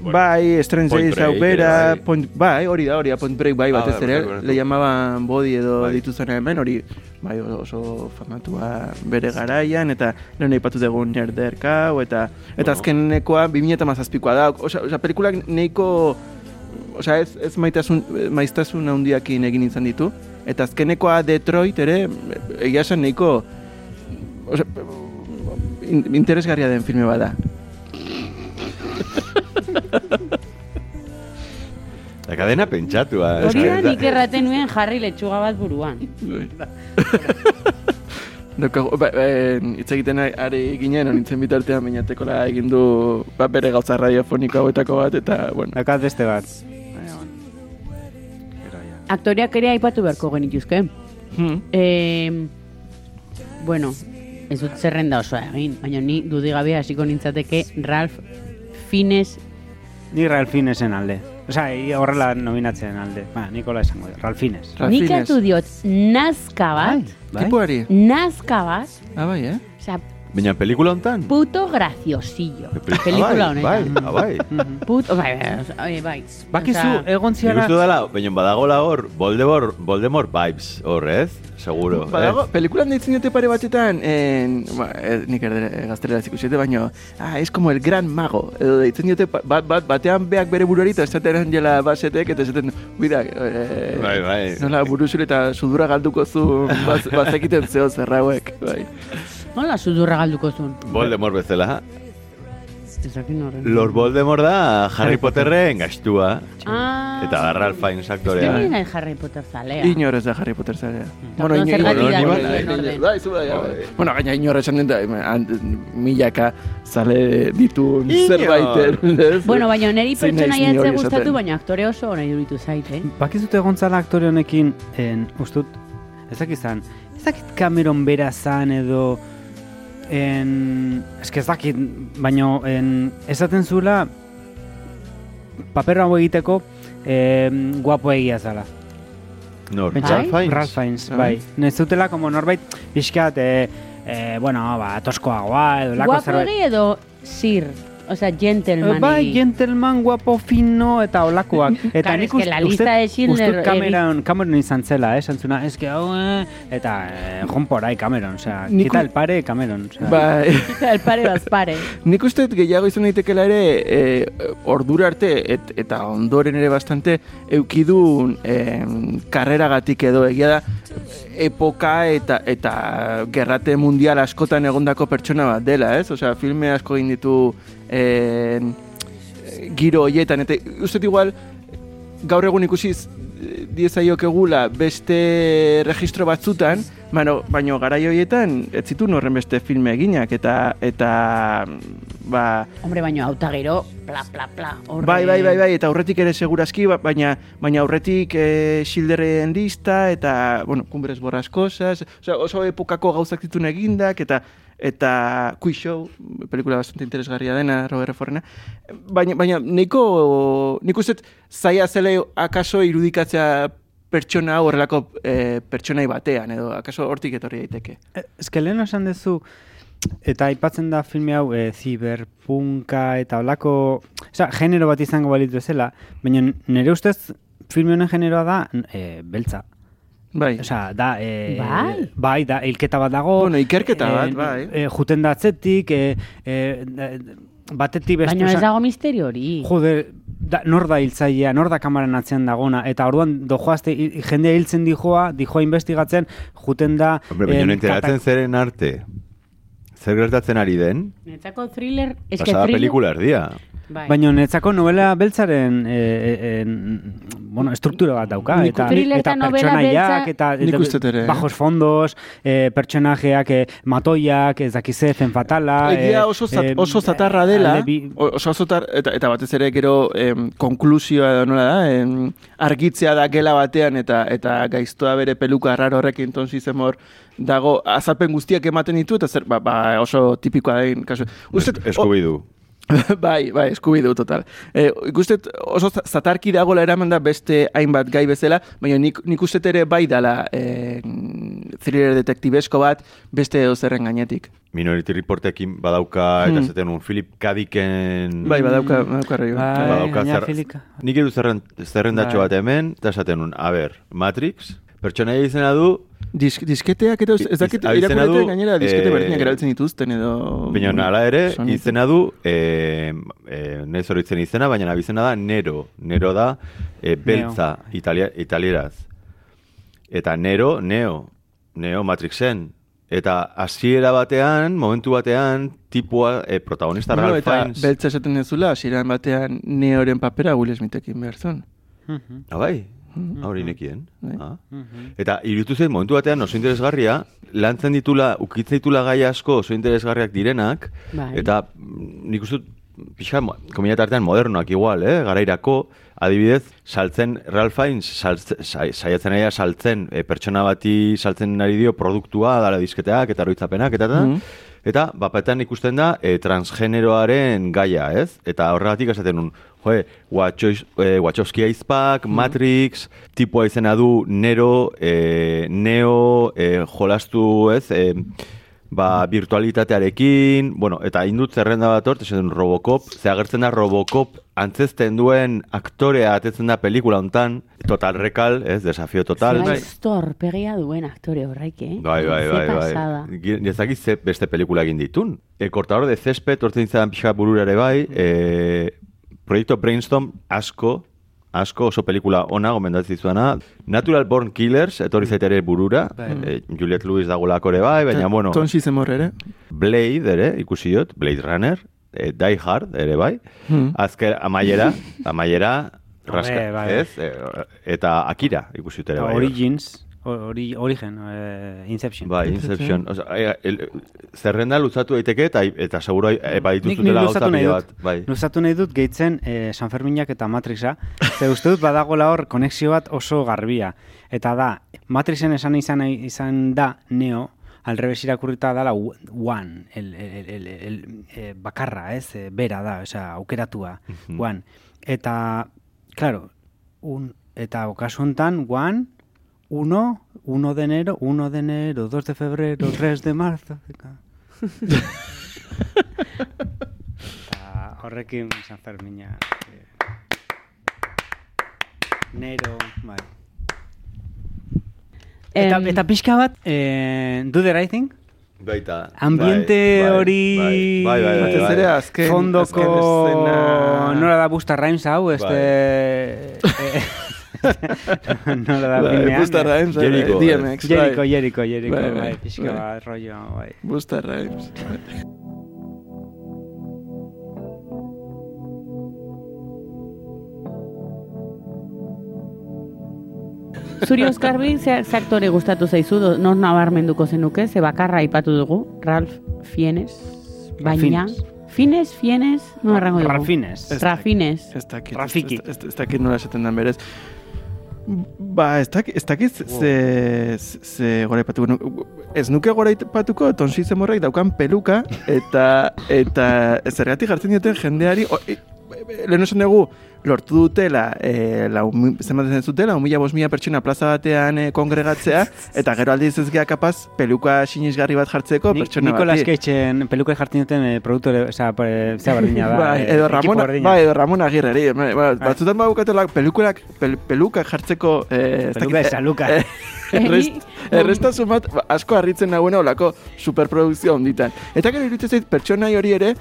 bai, Strange Days ere, bai. bai, hori da, hori da, Point Break bai Ah, batez bai, ere, bai, le llamaban Body edo Bai. dituzten hemen, hori bai oso famatua bere garaian, eta lehen aipatu dugu nerderkau, eta eta Bueno. azkenekoa 2017koa da, osea, osea pelikulak nahiko osea, ez, ez maitasun, maiztasun handiakin egin izan ditu, eta azkenekoa Detroit ere, egia esan nahiko, osea, in, interesgarria den filme bada. [laughs] La cadena pentsatua. Hori da nik erraten nuen jarri letxuga bat buruan. Daukagu, ba, eh, hitz egiten ari- ginen, nintzen bitartean bainatekola egin du ba, bere gauza radiofoniko hauetako bat, eta, bueno, Dakat beste bat. Aktoriak ere aipatu beharko genituzke. hmm, E, bueno, ez dut zerrenda osoa egin, baina ni dudigabe hasiko nintzateke Ralph Fiennes Ni Ralfinesen alde. Osa, horrela nominatzen alde. Ba, Nikola esango dut. Ralfines. Nik Ralfines. hartu diot nazka bat, Bai? tipuari. nazka bat, Ah, bai, eh? osea, Baina pelikula hontan? puto graciosillo. Pe- Pelikula ah, bai, honetan. Bai, ah, bai. [laughs] Puto, bai, bai, bai. Bakizu, egon ziara... uste dela, baina badagola hor, Voldemort, Voldemort vibes, hor, ez? Seguro, Badago, ez? pelikulan deitzen dute pare batetan, en, ba, eh, nik erdere gaztelera ikusiete, baina, ah, es como el gran mago, edo deitzen dute, bat, bat, batean beak bere buruari, eta esaten jela basetek, eta esaten, bida, eh, Bai, bai. nola buruzure eta sudura galduko zu, [laughs] baz, bazekiten zeo zerrauek, bai. Nola sudurra galduko zuen? Voldemort bezala. Lord Voldemort da Harry Potterren gastua. Ah, Eta da Ralph Fiennes aktorea. Ni nahi Harry Potter zalea. Inor ez da Harry Potter da bai, orden? bai, zu bai, bai. Bueno, gaina inor esan den da, milaka zale ditu Inor. zerbaiten. [laughs] ez? Bueno, baina ni hori etze gustatu, baina aktore oso ona iruditu zait, eh? Bakizute egon zala aktore honekin, en, ustut, ezak izan, ezakit Cameron bera zan edo, en, eske ez dakit, baino, en, esaten zula, paper hau egiteko, eh, guapo egia zala. Nor, Ralph Fiennes? Ralph Fiennes, Bai. bai. Nezutela, como norbait, pixkat, eh, eh, bueno, ba, toskoagoa, edo lako zerbait. Guapoegi edo sir, osea, gentleman. Bai, gentleman, guapo, fino, eta olakoak. [laughs] Eta Claro, nik es que ust- la lista de Schindler Cameron, Cameron izan zela, eh, santzuna, es que hau, eh, eta eh, jon por ahí Cameron, osea, Nik kita el pare Cameron, osea. Bai, [laughs] El pare bazpare. [laughs] nik uste gehiago izan daitekela ere e, ordura arte et, eta ondoren ere bastante eukidun e, karreragatik edo egia da epoka eta eta gerrate mundial askotan egondako pertsona bat dela, ez? Osea, filme asko egin ditu e, giro hoietan eta uste igual gaur egun ikusiz diezaiok egula beste registro batzutan, baino, baino garai horietan ez zituen horren beste filme eginak eta eta ba, Hombre, baino auta gero, pla, pla, pla. Horre... bai, bai, bai, bai, eta aurretik ere segurazki, ba- baina baina aurretik e, Schilderren lista eta, bueno, Cumbres Borrascosas, osea, oso epokako gauzak zituen egindak eta eta Quiz Show, pelikula bastante interesgarria dena, Robert Forrena. Baina, baina niko, nik uste zaila zele akaso irudikatzea pertsona hau horrelako e, pertsonai batean, edo akaso hortik etorri daiteke. Eh, Eske lehen esan duzu, eta aipatzen da filme hau e, ziberpunka eta olako, oza, genero bat izango balitu ezela, baina nire ustez filme honen generoa da e, beltza. Bai. Osea, da, e, Bai? bai, da, hilketa bat dago. Bueno, ikerketa bat, bai. E, juten da atzetik, e, e, batetik beste. Baina ez dago misterio hori. Jode, da, nor da hiltzailea, nor da kameran atzean dagona, eta orduan dojoazte, jendea hiltzen dijoa, dijoa investigatzen, juten da... Hombre, baina no enteratzen katak- zeren arte. Zer gertatzen ari den, Netzako thriller, pasada thriller... pelikula erdia. Bai. Baina netzako novela beltzaren e, e, e, bueno, estruktura bat dauka. Nik- eta, eta pertsonaiak, beltza- eta, eta ere, bajos fondos, e, pertsonajeak, e, matoiak, ez dakize, zen fatala. Egia oso, zat, e, oso zatarra dela, bi- o- oso zatar, eta, eta batez ere gero em, konklusioa edo nola da, em, argitzea da gela batean eta eta gaiztoa bere peluka raro horrekin tonsi zemor dago azalpen guztiak ematen ditu eta zer, ba, ba oso tipikoa da kasu. Uste, Eskubidu. [laughs] bai, bai, eskubidu total. E, ikustet oso za- zatarki dagoela eraman da beste hainbat gai bezala, baina nik, nik ustet ere bai dala e, thriller detektibesko bat beste edo zerren gainetik. Minority Reportekin badauka, eta Hmm. zaten un Philip Kadiken... Bai, badauka, badauka arraio. Bai, badauka zer-. Nik edu zerren, zerrendatxo Bai. bat hemen, eta esaten un, a ber, Matrix, pertsonaia izena du, Disk, disketeak edo, ez dakit, du, gainera diskete eh, berdinak erabiltzen dituzten edo... baina hala ere, Sonitu. izena du, e, e, nez horitzen izena, baina abizena da Nero. Nero da e, beltza italia, italieraz. Eta Nero, Neo. Neo Matrixen. Eta hasiera batean, momentu batean, tipua, e, protagonista Bueno, Ralph eta Fiennes. beltza esaten dezula, hasieran batean neoren papera Will Smithekin behar zuen. Mhm. Ah, bai? Hori nekien. Bai. Ah. Eta irutu zen momentu batean oso interesgarria, lantzen ditula, ukitzen ditula gai asko oso interesgarriak direnak, Bai. eta mm, nik uste mo- komila tartean modernoak igual, eh? garairako, adibidez, saltzen, Ralph Fiennes, saiatzen aia saltzen, e, pertsona bati saltzen ari dio produktua, dala disketeak, eta roitzapenak, eta eta, Mhm. Eta, bapetan ikusten da, e, transgeneroaren gaia, ez? Eta horregatik esaten nun, joe, e, Wachowski aizpak, Matrix, tipua izena du Nero, e, Neo, e, jolastu, ez? E, ba, virtualitatearekin, bueno, eta indut zerrenda bat hort, esaten Robocop, ze agertzen da Robocop antzesten duen aktorea atetzen da pelikula hontan, Total Recall, ez? Desafio total. Bai, pegia duen aktore horreik, eh? Bai, bai, bai, bai. Nezakiz ze beste pelikula egin ditun. El cortador de césped, orten izan pixka burura ere bai, e, proiektu Brainstorm asko, asko oso pelikula ona gomendatzen dizuana. Natural Born Killers, etorri zaite ere burura, e, Juliette Lewis dagolako ere bai, baina bueno, Tonsi zemor ere. Blade ere, ikusi dut, Blade Runner, e, Die Hard ere bai, Hmm. azker amaiera, [laughs] amaiera, raska, Bai, bai. ez? E, eta Akira ikusi dut ere bai. Origins, ori, Origen, eh, Inception. Bai, Inception. O sea, eh, el, zerrenda luzatu daiteke eta eta seguro eh, Nik, nik badituzutela gauza nahi pila dut, bat. Bai. luzatu nahi dut gehitzen eh, San Ferminak eta Matrixa, ze uste dut badagola hor konexio bat oso garbia. Eta da, Matrixen esan izan, izan da Neo, al revés irakurrita dala one, el, el, el, el, el, eh, bakarra, ez, eh, bera da, osea, aukeratua, one. Eta, claro, un, eta okasuntan, one, uno, uno de enero, uno de enero, dos de febrero, tres de marzo. eta [laughs] horrekin San Fermina. eh, Nero, bai. Eta, Em, eta pixka bat, eh, do the right thing? Baita. Ambiente bai, bai, hori- Bai, bai, bai. Bai. ere, azken, Fondoko azken escena... nola da Busta Rhymes hau, este... eh, [laughs] nola da Bai, filmean? Busta Rhymes, bai, Jericho, DMX, Jericho, bai. Jericho, Jericho, Bai, bai, pixka bai. bat, rollo, bai. Busta Rhymes. bai. Zuri Oskarbi, ze, ze aktore gustatu zaizu, do- nor nabarmenduko zenuke, ze bakarra aipatu dugu, Ralph Fiennes, baina... Fiennes. Fines, Fiennes, no errango dugu. Ralfines. Ez Rafines. Ez dakit. Rafiki. Ez dakit nola esaten den berez. Ba, ez dakit, ez dakit ze, ze gora ipatuko. Ez nuke gora ipatuko tonsi zemorrek daukan peluka, eta, eta zergatik jartzen dioten jendeari, o, e, lehen esan dugu, lortu dutela, e, lau, mi- zenbat ez dutela, umila bos mila pertsona plaza batean e, kongregatzea, [laughs] eta gero aldiz ez gea kapaz, peluka sinisgarri bat jartzeko Ni, pertsona Nicolas bati. Cage'en peluka jartzen duten eh, produktore, oza, sea, zea berdina da. Eh, edo Ramon, berdina. bai, edo Ramon Agirreri. Bai, bai, batzutan badukatela pelukulak, pel, peluka jartzeko... Eh, ez Peluka de saluka. eh, errest, errestasun bat ba, asko harritzen nagoena olako superprodukzio onditan. Eta gero iruditzen zait pertsonai hori ere,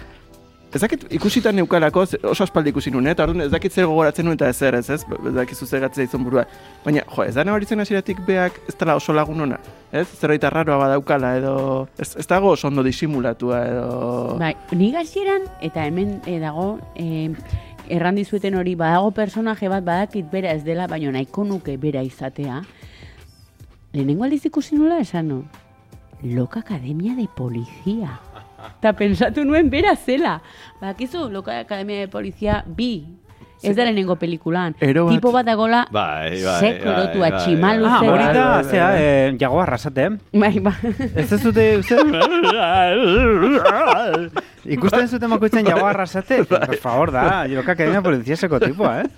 ez dakit ikusitan neukalako, oso aspaldi ikusi nuen, eh, eta orduan ez dakit zer gogoratzen nuen eta ez, ez, ez dakit zuzegatzea izan burua. Baina, jo, ez da nabaritzen hasieratik beak ez dela oso lagun ona, ez? Zerbait arraroa badaukala edo, ez, ez dago oso ondo disimulatua edo... Bai, nik hasieran eta hemen eh, dago, eh, erran dizueten hori, badago personaje bat badakit bera ez dela, baina nahiko nuke bera izatea. Lehenengo aldiz ikusi nula esan no? Loka Academia de Policía. Eta pensatu nuen bera zela. Bakizu, Loka Academia de Policía bi. Ez da lehenengo pelikulan. Ero bat- Tipo bat dagola, Bai, bai, sekorotua, bai, bai, tximalu Ah, hori da, Bai, bai, zea, bai. eh, jagoa arrasate. Bai, ba. Ez ez dute, uste... Ikusten zuten makoitzen jagoa arrasate? Por favor, da, joka akademia poliziaseko tipua, eh?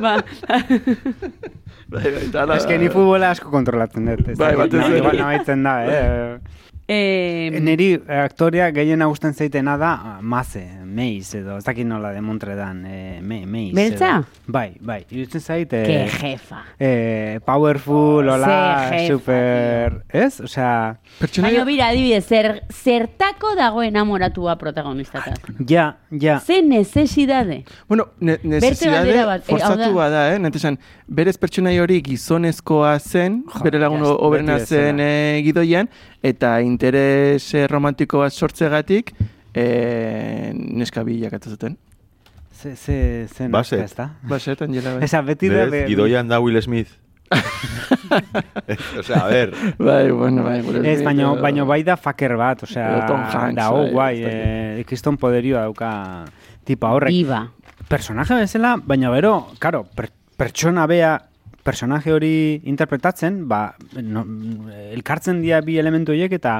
ba. Bai, bai, eta hala- Ez que ni futbola asko kontrolatzen dut. ez Bai, na- ere. Igual nabaitzen da, eh? Eh, Neri eh, aktorea gehien gusten zaitena da ah, Maze, Meiz edo, ez dakit nola de Montredan, eh, me, Meiz. Beltza? edo. Bai, bai, iruditzen zait... Eh, que jefa. eh, powerful, hola, Ze jefa, super... Ez? Osea, Pertsonaia... Baina bira, adibidez, zer, zertako dago enamoratua protagonistata. ja, ja. Ze necesidade. Bueno, ne necesidade eh, forzatua da, eh? Netesan, berez pertsonai hori gizonezkoa zen, Jo, bere lagun beti zen eh, gidoian, eta interes romantiko bat sortzegatik, eh, neska bilakatu zuten. Ze, ze, ze Baset. nazka, ez da? Baset, Angela, [laughs] bai. Esa, beti da... Be- gidoian da Will Smith. [laughs] [laughs] o sea, a ver, Bai, bueno, bai. Ez, baino, baino bai da fucker bat, osea, Edo Tom Hanks, da, oh, bai, guai, ez dakit. eh, kriston poderioa dauka tipa horrek. Diva. personaje bezala, baina gero, karo, per, pertsona bea personaje hori interpretatzen, ba, no, elkartzen dira bi elementu horiek eta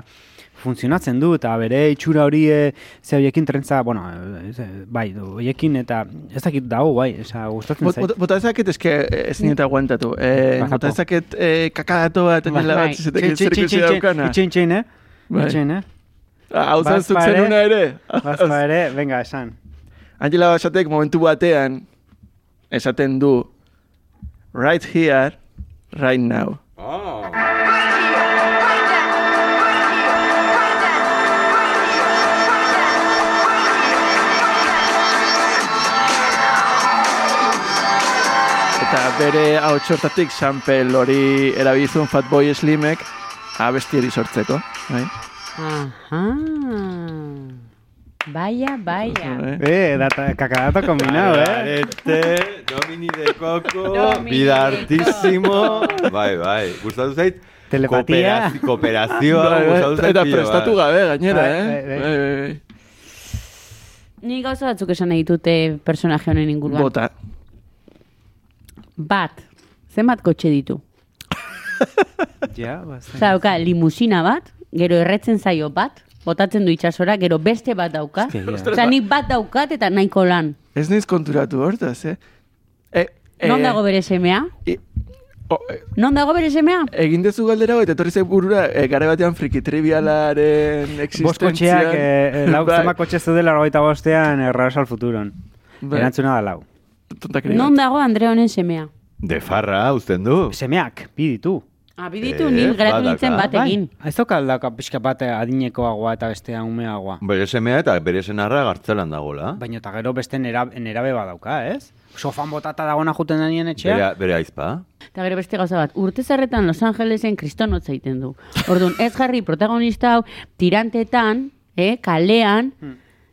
funtzionatzen du, eta bere itxura hori e, ze horiekin trentza, bueno, e, ze- bai, du, horiekin, eta ez dakit dago, bai, esa, gustatzen Bot- zait. bot- Bota ezaket eske ez nineta aguantatu. Eh, Bajapo. bota ezaket eh, kakadato bat, Bai, Angela bai. bat, zizetek zer ikusi daukana. Itxein, txein, eh? Bai. Itxein, eh? Ah, Hau Bazpa zantzuk ere. zenuna ere. Bazpa [laughs] ere, venga, esan. Angela Basatek momentu batean esaten du right here, right now. Eta bere hau txortatik sample hori erabilizun Fatboy Slimek abestieri sortzeko. Bai? Aha. Baia, baia. Bai. Eh, data, kakadato kombinau, eh? Arete, Domini de Coco, [laughs] vida artísimo. Bai, bai, gustatu zait? Telepatia. Kooperazio- Kooperazioa, Bai, bai, gustatu zait. eta prestatu gabe gainera, eh? bai, bai. Bai. Ni gauza batzuk esan nahi dute personaje honen inguruan. Bota. Bat. Zenbat kotxe ditu? [laughs] Ja, bazen. Osa, dauka, limusina bat, gero erretzen zaio bat, botatzen du itxasora, gero beste bat dauka. Eske, ja. Osa, nik bat daukat eta nahiko lan. Ez naiz konturatu hortaz, eh? E, e, Non dago bere semea? o, e, Non dago bere semea? egin dezu galdera eta etorri zait burura, e, gare batean friki trivialaren Bost existentzian. kotxeak, eh, lau [laughs] Bai, zema kotxe zeudela rogeita bostean, erraros al futuron. bai, Erantzuna da lau. Tontakeri Non bat. dago Andre honen semea? De farra, uzten du. Semeak, bi ditu. Ah, biditu, Eh, ni geratu nintzen bat egin. Bai, ez doka aldaka pixka bat adinekoagoa eta bestea umeagoa. Bere semea eta bere senarra gartzelan dagoela. Baina eta gero beste nera, nerabe badauka, ez? Sofan botata dagona juten denien etxea. Bere, bere aizpa. Eta gero beste gauza bat, urte zarretan Los Angelesen kristonotza egiten du. Orduan, ez jarri protagonista hau, tirantetan, eh, kalean,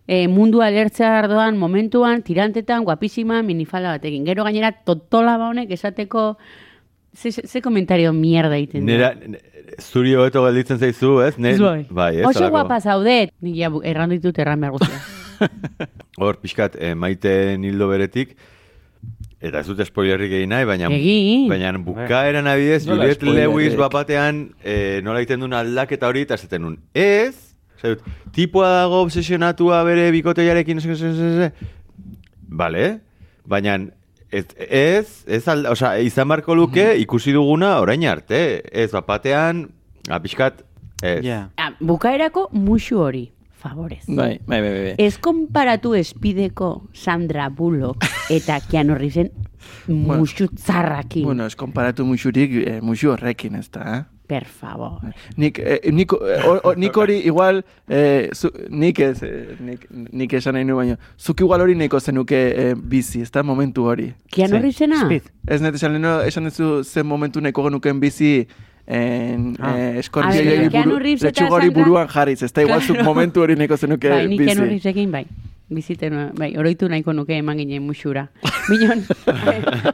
eh, mundua lertzea ardoan, momentuan, tirantetan, guapísima, minifala batekin. Gero gainera, totola ba honek esateko, ze, ze, ze komentario mierda egiten du. Nera, ne- zuri hobeto gelditzen zaizu, ez? Ne, Zuai. bai, ez? Oso halako. guapa zaudet. Nik ja, erran ditut erran behar guztia. [laughs] Hor, pixkat, eh, maite nildo beretik, eta ez dut spoilerrik egin nahi, baina, Egin. baina bukaeran adibidez, Nola Juliet? Lewis bapatean eh, nola egiten duen aldaketa hori, eta nun, ez, zer dut, tipua dago obsesionatua bere bikotearekin, ez, ez, ez, ez, ez. Bale, baina ez, ez, ez alda, osea, izan barko luke ikusi duguna orain arte, ez bapatean, apiskat, ez. Ja. Ah, Bukaerako musu hori, favorez. Bai, bai, bai, bai. Ez konparatu espideko Sandra Bullock eta Keanu Reevesen musu tzarrakin. Bueno, ez konparatu musurik, eh, musu horrekin ez da, eh? Per favor. Nik, eh, nik, eh, hor- hor- nik hori igual, eh, zu, nik ez, eh, nik, nik esan nahi nu baino, zuk igual hori nahiko zenuke eh, bizi, ez da momentu hori. Keanu Ze- Reevesena? Speed. Ez net esan leheno, esan duzu zen momentu nahiko genuken bizi en, Ah. eh, eskorpioi buruan jarriz, ez da igual zuk momentu hori nahiko zenuke bai, nik bizi. Keanu Reevesekin bai. Biziten, bai, oroitu nahiko nuke eman ginen musura. [laughs] Minon,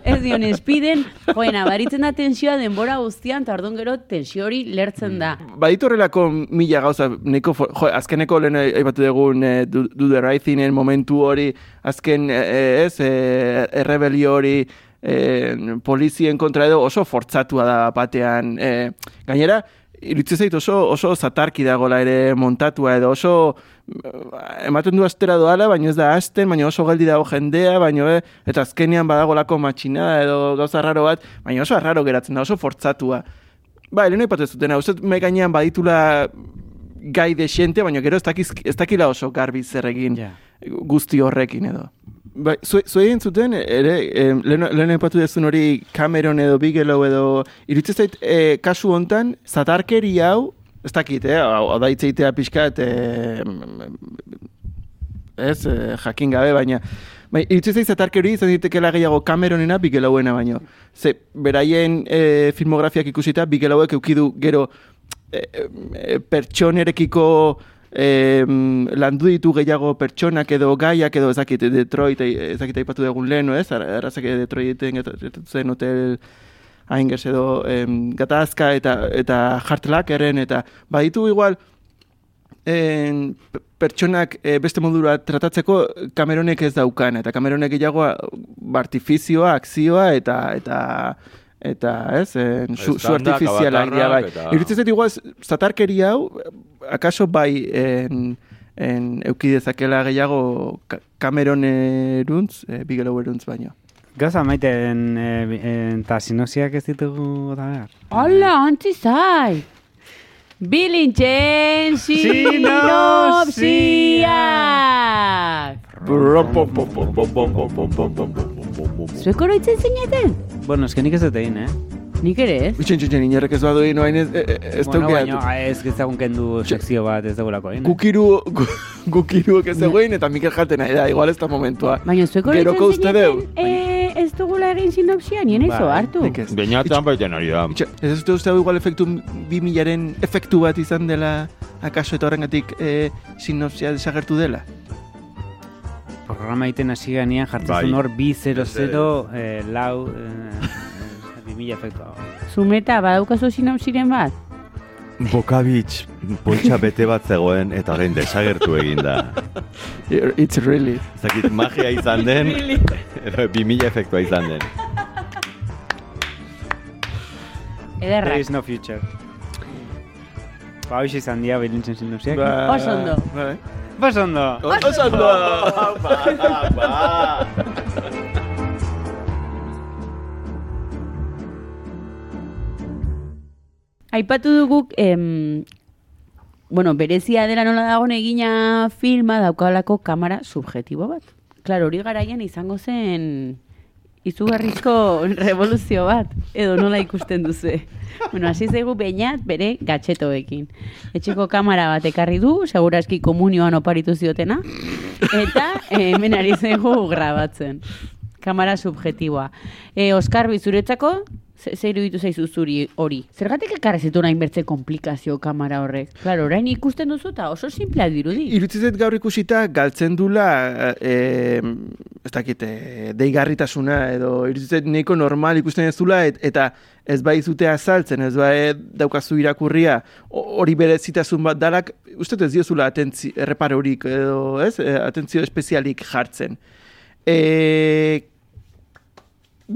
ez dion, espiden, joen, abaritzen da tensioa denbora guztian, eta orduan gero tensio hori lertzen da. Baditu horrelako mila gauza, neko, jo, azkeneko lehen aipatu dugun eh, do, do the momentu hori, azken, eh, ez, eh, errebelio hori, eh, polizien kontra edo oso fortzatua da batean. Eh, gainera, iritsi zait oso, oso zatarki dagola ere montatua edo oso eh, ematen du astera doala, baina ez da asten, baina oso geldi dago jendea, baina eh, eta azkenean badagolako matxina edo gauza raro bat, baina oso raro geratzen da, oso fortzatua. Ba, lehen aipatu ez dutena, uste gainean baditula gai desente, baina gero ez, dakiz, ez dakila oso garbi zer egin Ja. guzti horrekin edo. Bai, zue, zue zuten, ere, eh, lehen, lehen dezun hori Cameron edo Bigelow edo, iruditzen zait, eh, kasu hontan, zatarkeri hau, ez dakit, eh, hau da hitzeitea pixkat, eh, ez, eh, jakin gabe, baina, bai, iruditzen zait zatarkeri izan ditekela gehiago Cameronena Bigelowena baino. Ze, beraien eh, filmografiak ikusita, Bigelowek eukidu gero eh, eh, pertsonerekiko eh, landu ditu gehiago pertsonak edo gaiak edo ezakit Detroit eh, ezakit aipatu dugun lehen, ez? Ar- Arrazak Detroiten gertatu zen hotel Aingers edo em, gatazka eta eta Hartlackeren eta baditu igual en, pe- pertsonak eh, beste modura tratatzeko Cameronek ez daukan eta Cameronek gehiago ba, artifizioa, akzioa eta eta eta ez, en, su, su artifiziala egia bai. eta- Iruditzen zait igual zatarkeri hau akaso bai en, en euki dezakela gehiago Ka- Cameroneruntz, eh, Bigeloweruntz baino. Gauza maiten eh, eta sinosiak ez ditugu da behar. Hola, antzi zai! Bilintzen sinopsiak! Zuek oroitzen zineten? Bueno, eske nik ez dut egin, eh? Nik ere ez? Itxen, txen, inorrek ez badu egin oain ez, ez, ez bueno, daukeat. baina ah, ez gezagun kendu sekzio bat ez dugulako egin. eh? Gukiru, gu, gukiruak ez zegoen eta Mikel jaten nahi da, igual ez da momentua. Baina zuek Geroko oroitzen uste deu. zineten eh, ez dugula egin sinopsia, nien ez Bai, hartu. Beñatan baiten ari da. Ez ez dute uste igual efektu bi milaren efektu bat izan dela akaso eta horrengatik eh, sinopsia desagertu dela? Programa egiten hasi ganean jartzen Bai. hor 200 eh, lau eh, [laughs] bi mila efektua. Zumeta, badaukazu sinopsiren bat? Bokabitz, poltsa bete bat zegoen eta orain desagertu egin da. It's really. Zakit magia izan den, edo 2000 efektua izan den. There Ederrak. is no future. Ba, hoxe izan dia belintzen sinopsiak. Ba, Oso ondo. bai. Oso ondo. Oso ondo! Ba, ba. Aipatu duguk, em, bueno, berezia dela nola dagoen egina filma daukalako kamera subjetibo bat. Claro, hori garaian izango zen izugarrizko revoluzio bat, edo nola ikusten duzu. Bueno, hasi zaigu beinat bere gatxetoekin. Etxeko kamera bat ekarri du, segurazki komunioan oparitu ziotena, eta eh, hemen ari zaigu grabatzen. Kamera subjetiboa. E, Oskar, bizuretzako, ze, ze iruditu zaizu zuri hori? Zergatik ekarri zitu nahin bertze komplikazio kamera horrek? Claro, orain ikusten duzu eta oso simplea dirudi. Irutzizet gaur ikusita galtzen dula, e, ez dakit, e, deigarritasuna edo irutzizet neko normal ikusten ez dula et, eta ez bai zute azaltzen, ez bai daukazu irakurria ho- hori berezitasun bat dalak, uste ez diozula atentzi, errepare horik edo, ez, e, atentzio espezialik jartzen. E,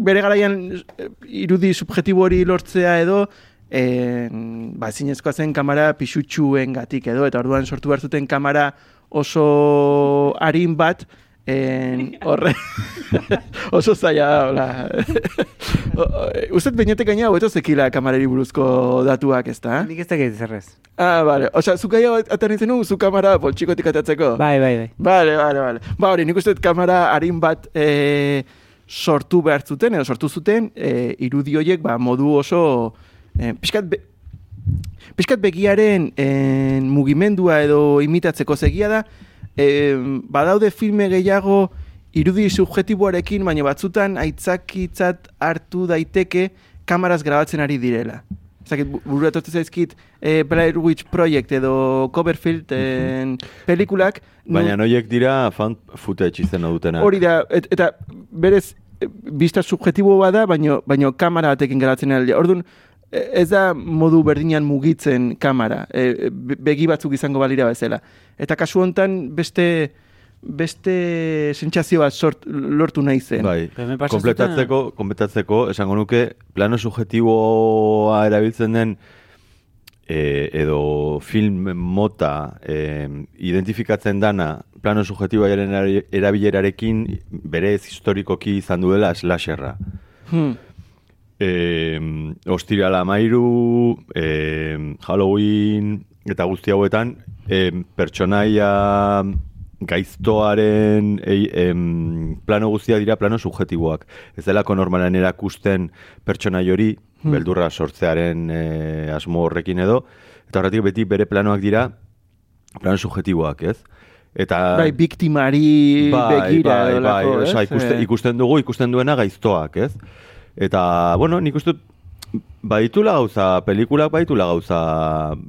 bere garaian eh, irudi subjetibo hori lortzea edo eh, ba, zinezkoa zen kamera pixutxuen gatik edo, eta orduan sortu behar zuten kamera oso harin bat, en, [laughs] horre, [laughs] oso zaila da, hola. [laughs] Uztet beñetek gaina, hobeto zekila kamareri buruzko datuak, ez da? Nik ez dakit zerrez. Ah, bale. Osa, zuk gaia atan izan zu kamera poltsikotik atatzeko? Bai, bai, bai. Bale, bale, bale. Ba, hori, nik uste dut kamera harin bat e, sortu behar zuten, edo sortu zuten, e, irudi horiek, ba, modu oso, e, pixkat, be, pixkat begiaren e, mugimendua edo imitatzeko zegia da, e, badaude filme gehiago irudi subjetiboarekin, baina batzutan aitzakitzat hartu daiteke kamaraz grabatzen ari direla. Zakit, burura etortzen zaizkit e, Blair Witch Project edo Coverfield en, pelikulak. nu- Baina noiek dira fan footage izena dutenak. Hori da, et, eta berez, e, bista subjetibo bada, baino, baino kamera batekin geratzen alde. Orduan, e, ez da modu berdinean mugitzen kamera, e, be- begi batzuk izango balira bezala. Eta kasu hontan beste beste sentsazio bat sort, lortu nahi zen. Bai, kompletatzeko, kompletatzeko, esango nuke, plano subjetiboa erabiltzen den e, edo film mota e, identifikatzen dana plano subjetiboaren era- erabilerarekin berez historikoki izan duela slasherra. Hmm. E, Ostirala mairu, e, Halloween eta guzti hauetan e, pertsonaia gaiztoaren ei, em, plano guztia dira plano subjetiboak. Ez delako normalan erakusten pertsonai hori, beldurra sortzearen e, asmo horrekin edo, eta horretik beti bere planoak dira plano subjetiboak, ez? Eta Bai, biktimari begira bai, edo bai, osea, ez? ikusten, Eh, ikusten dugu, ikusten duena gaiztoak, ez? Eta, bueno, nik uste baditula gauza, pelikulak baditula gauza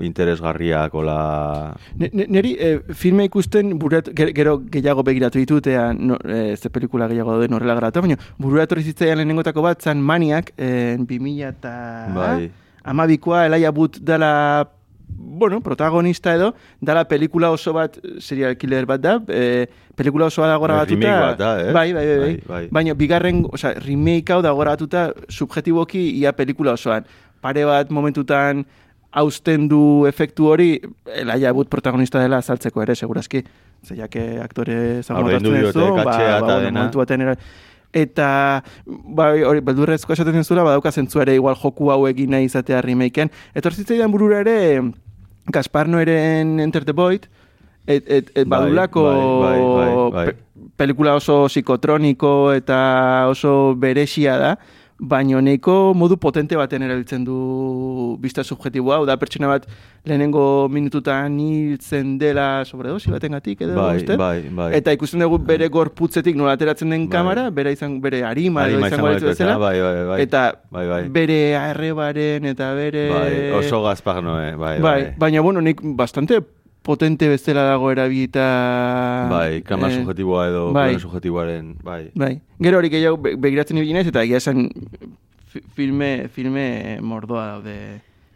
interesgarriak, ola... Ne- ne- Neri eh, filme ikusten burat, ger- gero gehiago begiratu ditut, ea, no, eh, ze pelikula gehiago dauden horrela garatu, baina bururatu zitzaidan lehenengotako bat zan Maniak, eh, 2000 eta Bai. amabikoa, Elaia But dala bueno, protagonista edo, dala pelikula oso bat, eh, serial killer bat da, eh, pelikula oso grabatuta. remake bat da, eh? Bai, bai, bai, bai. Bai, bai. Baina bigarren, osea, remake hau dago grabatuta subjetiboki ia pelikula osoan. Pare bat momentutan hausten du efektu hori, Elaia But protagonista dela azaltzeko ere, segurazki. Zeiak aktore Ordaindu zagotatzen diote katxea eta dena. momentu baten era, Eta, bai, hori, beldurrezko esaten zura, badauka zentzua ere igual joku hau egin nahi izatea remakeen. Eta hortzitzaidan burura ere, Gaspar Noeren Enter the Void, et, et, et Bai, badulako bai, bai, bai, bai. pe- pelikula oso psikotroniko eta oso beresia da, baino neko modu potente baten erabiltzen du bista subjetiboa, hau da pertsona bat lehenengo minututan hiltzen dela sobredosi batengatik edo Bai, uste? bai, bai. Eta ikusten dugu bere gorputzetik nola ateratzen den Bai. kamera, bere izan bere arima, Arima izango litzateke, bezala. bai, bai, bai. Eta Bai, bai. bere arrebaren eta bere... Bai, oso gazpar noe, bai, Bai, bai. baina bueno, nik bastante potente bezala dago erabilita... Bai, kama eh, subjetiboa edo bai, subjetiboaren, bai. Bai, gero hori gehiago begiratzen ibili naiz eta egia esan filme, filme mordoa daude.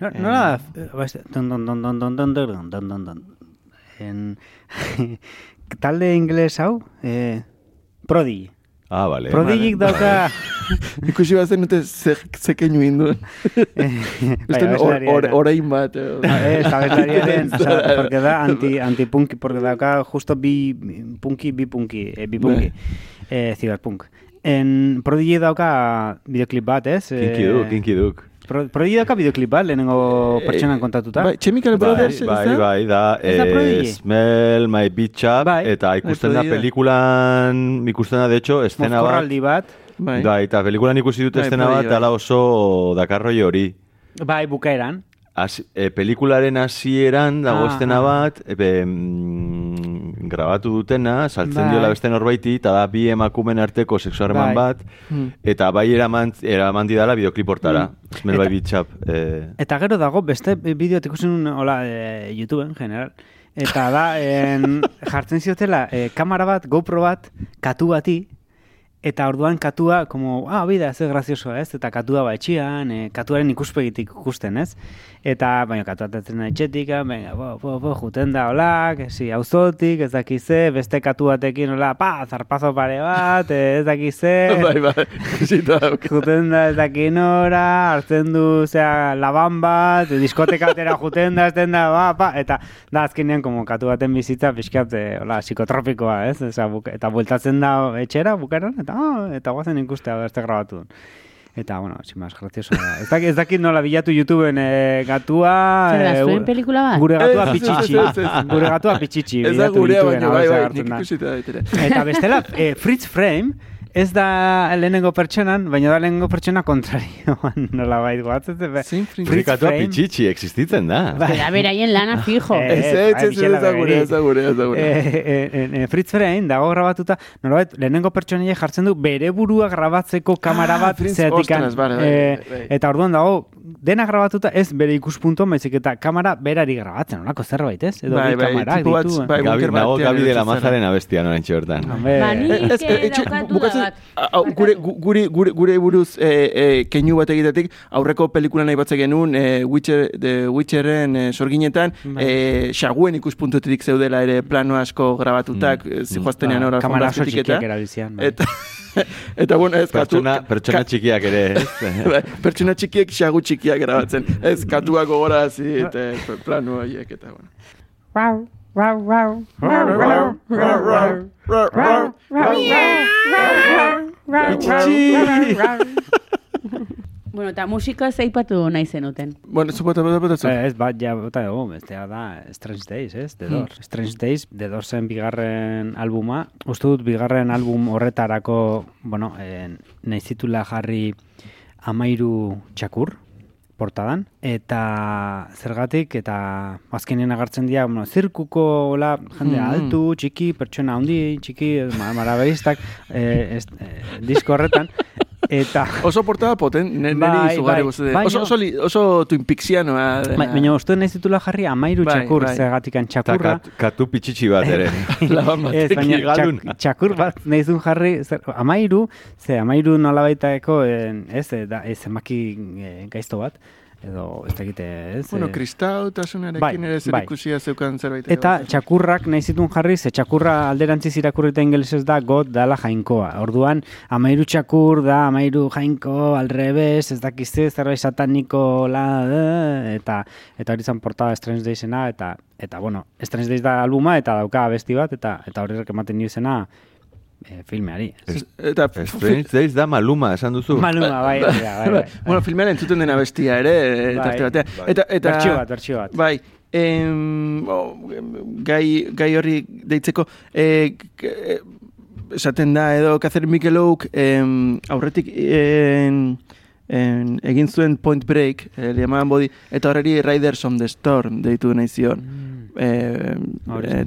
No, eh, nola, eh, baiz, don, don, don, don, don, don, don, don, don, don, [laughs] talde ingles hau, eh, prodigi. Ah, bale. Prodigik dauka... [laughs] Ikusi bat zen dute ze, ze keinu induen. [laughs] Uste Bai, or, or, orain bat. edo. Ah, Ez, abeslariaren, [laughs] porque da anti, anti-punky, porque dauka justo bi punky, bi punky, eh, bi punky, eh, cyberpunk. En Prodigy dauka videoclip bat, ez? Kinky Eh, duk, kinky duk. Pro, Prodigy dauka videoklip bat, lehenengo pertsonan kontatuta. Bai, Chemical Bai, Brothers, ez bai, da? bai, da, da eh, Prodigy? Smell My Beach Up, Bai. eta ikusten da da. pelikulan, ikusten da, de hecho, estena bat, Mozkorraldi bat. Bai. bai, eta pelikulan ikusi dut Bai, estena bat, bai. ala oso dakarroi hori. Bai, bukaeran. Hasi- e, pelikularen hasieran dago Ah, estena ah. bat, e, mm, grabatu dutena, saltzen Bai. diola beste norbaiti, eta da bi emakumen arteko sexuarreman Bai. bat, eta bai eraman, eraman didala videoklip hortara. Smell Eta- by Beach Up. Eh, Eta gero dago, beste bideoet ikusi nun, hola, e, YouTubeen, general. Eta da, en, [laughs] jartzen ziotela, e, kamera bat, GoPro bat, katu bati, eta orduan katua, como, ah, bida, ze grazioso, ez? Eta katua ba etxian, e, katuaren ikuspegitik ikusten, ez? Eta, baina, katua atatzen da etxetik, ah, venga, bo, bo, bo, juten da holak, esi, auzotik, ez dakize, beste katu batekin, hola, pa, zarpazo pare bat, eh, ez dakize, [laughs] Bai, bai, zita. Juten da ez dakin ora, hartzen du, zera, laban bat, diskotekatera juten da, ezten da, ba, pa, eta da azkenean, como katu baten bizitza, pixkat, eh, hola, psikotropikoa, ez? Osea, buka, eta bueltatzen da etxera, bukaran, eta, ah, eta guazen ikustea, beste grabatu. Eta, bueno, sin más, gracioso. Ez dakit, ez dakit nola bilatu YouTubeen eh, gatua... Zer da, eh, zuen pelikula bat? Gure gatua ez. Gure gatua pitxitxi. Ez da gurea, baina bai, bai, nik ikusita. Eta bestela, eh, Fritz Frame, ez da lehenengo pertsonan, baina da lehenengo pertsona kontrarioan [laughs] nola bait goatzen. Zein Fritz Frikatua pitxitxi existitzen da. Bera, beraien lana fijo. Eh, Ez, ez, ez, ez, da gure, ez da gure, ez da gure. Eh, eh, eh, Fritz Frame dago grabatuta, nolabait, lehenengo pertsonaia jartzen du bere burua grabatzeko kamera Ah, bat Fritz, zeatikan. ostras, Eh. Eta orduan dago, dena grabatuta ez bere ikuspunto, baizik eta kamera berari grabatzen, olako zerbait, ez? Edo Bai, bai, kamerak tipo bat, ditu. bai, Gabi, nago batean Gabi de la erotzen zara. Mazaren abestian oraintxe bertan. Hombre, Ba, Eh, daukatu bukatzen, gure, gu- gure, gure, gure buruz e, e, keinu bat egitetik, aurreko pelikulan nahi batze genuen, e, Witcher, The Witcherren e, sorginetan, Bai. e, xaguen ikuspuntutik zeudela ere plano asko grabatutak, mm. zijoaztenean ora kamera oso alfombraztetik txikiak eta, erabiltzean. bai. eta, [laughs] eta bueno, ez Pertsona, pertsona txikiak ere, ez? [laughs] bai, pertsona txikiek xagu txikiak grabatzen, ez katuak gogorazi, eta plano horiek, eta bueno. Bueno, eta musika zeipatu nahi zenuten. Bueno, zu bota, bota. Eh, Ez, bat, ja, bota dugu, bestea da Strange Days, ez? The Doors. Strange Days, The Doorsen bigarren albuma. Uste dut, bigarren album horretarako, bueno, eh, nahi zitula jarri amairu txakur, portadan, eta zergatik, eta azkenean agartzen dira, bueno, zirkuko, hola, jende Mm. altu, txiki, pertsona handi, txiki, ma- maraberistak, eh, ez, eh, disko horretan, [laughs] eta... Oso portada poten, ne, Bai, izugarri bai, bai, Oso, oso, li- oso Twin Peaksianoa. dena. Ba, Baina uste nahi zitula jarri amairu Bai, txakur, bai. zergatikan Eta txakurra. kat, katu pitxitxi bat ere. [laughs] Ez, baina galun. txak, txakur bat nahi zuen jarri, zer, amairu, ze amairu nolabaitako, en, ez, eh, da, ez emaki eh, gaizto bat, edo ez dakite, ez? Bueno, eh, kristautasunarekin bai, ere zer bai. ikusia zeukan zerbait. Eta txakurrak nahi zituen jarri, ze txakurra alderantziz irakurrita ingelesez da got dala jainkoa. Orduan, amairu txakur da, amairu jainko, alrebes, ez dakize, zerbait sataniko, la, eh, eta eta hori zan portada Strange Daysena, eta, eta bueno, Strange Days da albuma, eta dauka abesti bat, eta eta horrek ematen dio izena eh, filmeari. Eta Strange Days da maluma, esan duzu. Maluma, bai, bai, bai, bai. Bueno, filmean entzuten dena bestia ere, eh, Bai, tarte batean. Eta, eta, Bertsio bat, bertsio bat. Bai, em, oh, gai, gai horri deitzeko, eh, eh, esaten da edo Catherine Mikelouk em, aurretik en, en, egin zuen Point Break, eh, le llamaban body, eta horreri Riders on the Storm deitu nahi zion. Eh, Eh,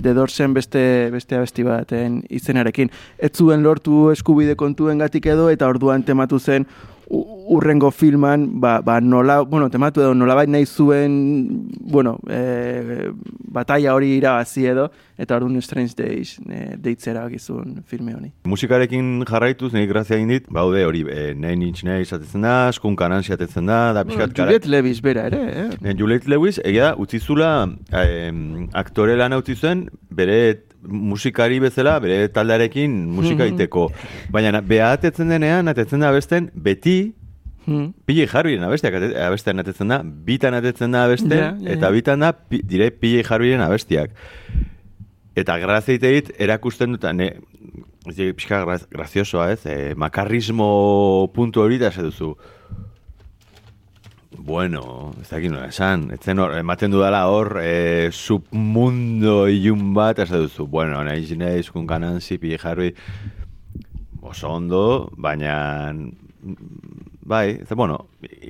The Doorsen beste, beste abesti baten izenarekin. Ez zuen lortu eskubide kontuen gatik edo, eta orduan tematu zen urrengo filman, ba, ba nola, bueno, tematu edo nolabait nahi zuen, bueno, e, batalla hori irabazi edo, eta orduan Strange Days e, deitzera gizun filme honi. Musikarekin jarraituz, nik grazia egin dit, baude hori, e, Nine Inch Nails atetzen da, Skunk Anansi atetzen da, da pixkat Bueno, Juliette Levis bera ere, eh? Eh, Juliette Lewis, egia da, utzi zula eh, aktore lana utzi zuen, bere musikari bezala, bere taldearekin musika egiteko. Baina beha atetzen denean, atetzen da abesten, beti Hmm. Pile jarbiren abestiak abesten atetzen da, bitan atetzen da abesten, Ja, ja, eta ja. bitan da pi, dire pile jarbiren abestiak. Eta grazia dit erakusten dut, ne, ez dira, pixka graz, graziosoa ez, e, makarrismo puntu hori da duzu. Bueno, ez dakit nola esan. Etzen hor, ematen dudala hor, e, submundo ilun bat, ez duzu, bueno, nahi zinez, kun kananzi, pile jarri, oso ondo, baina, bai, ez, bueno,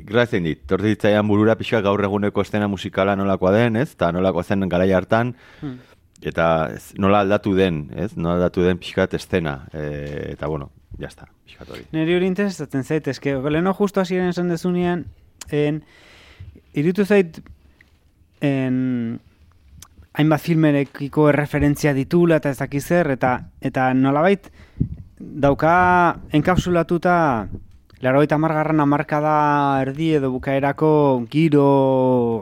grazien dit, torti ditzaian burura pixka gaur eguneko estena musikala nolakoa den, ez, eta nolakoa zen garai hartan, eta ez, nola aldatu den, ez, nola aldatu den pixkat estena, e, eta bueno, jazta, pixkat hori. Neri hori interesatzen zait, eske, leheno justo hasieran esan dezunean, en, irutu zait, en, hainbat filmerekiko erreferentzia ditula eta ez dakiz zer, eta, eta nolabait dauka enkapsulatuta Larogeita margarran amarkada erdi edo bukaerako giro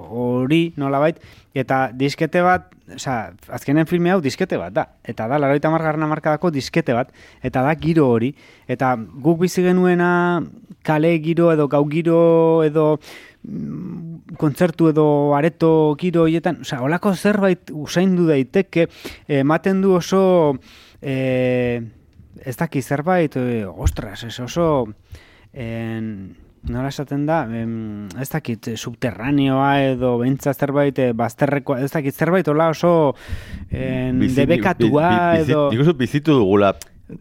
hori nolabait, eta diskete bat, osea, azkenen filme hau diskete bat da, eta da larogeita margarran amarkadako diskete bat, eta da giro hori, eta guk bizi genuena kale giro edo gau giro edo mm, kontzertu edo areto giro horietan, osea, holako zerbait usaindu daiteke, ematen du oso, eh, ez daki zerbait, eh, ostras, ez oso, en, nola esaten da, em, ez dakit, eh, subterraneoa edo bentsa zerbait, eh, bazterrekoa, ez dakit zerbait hola oso en, Bizi- debekatua bi- bi- bizi- edo... Nik bizitu dugula,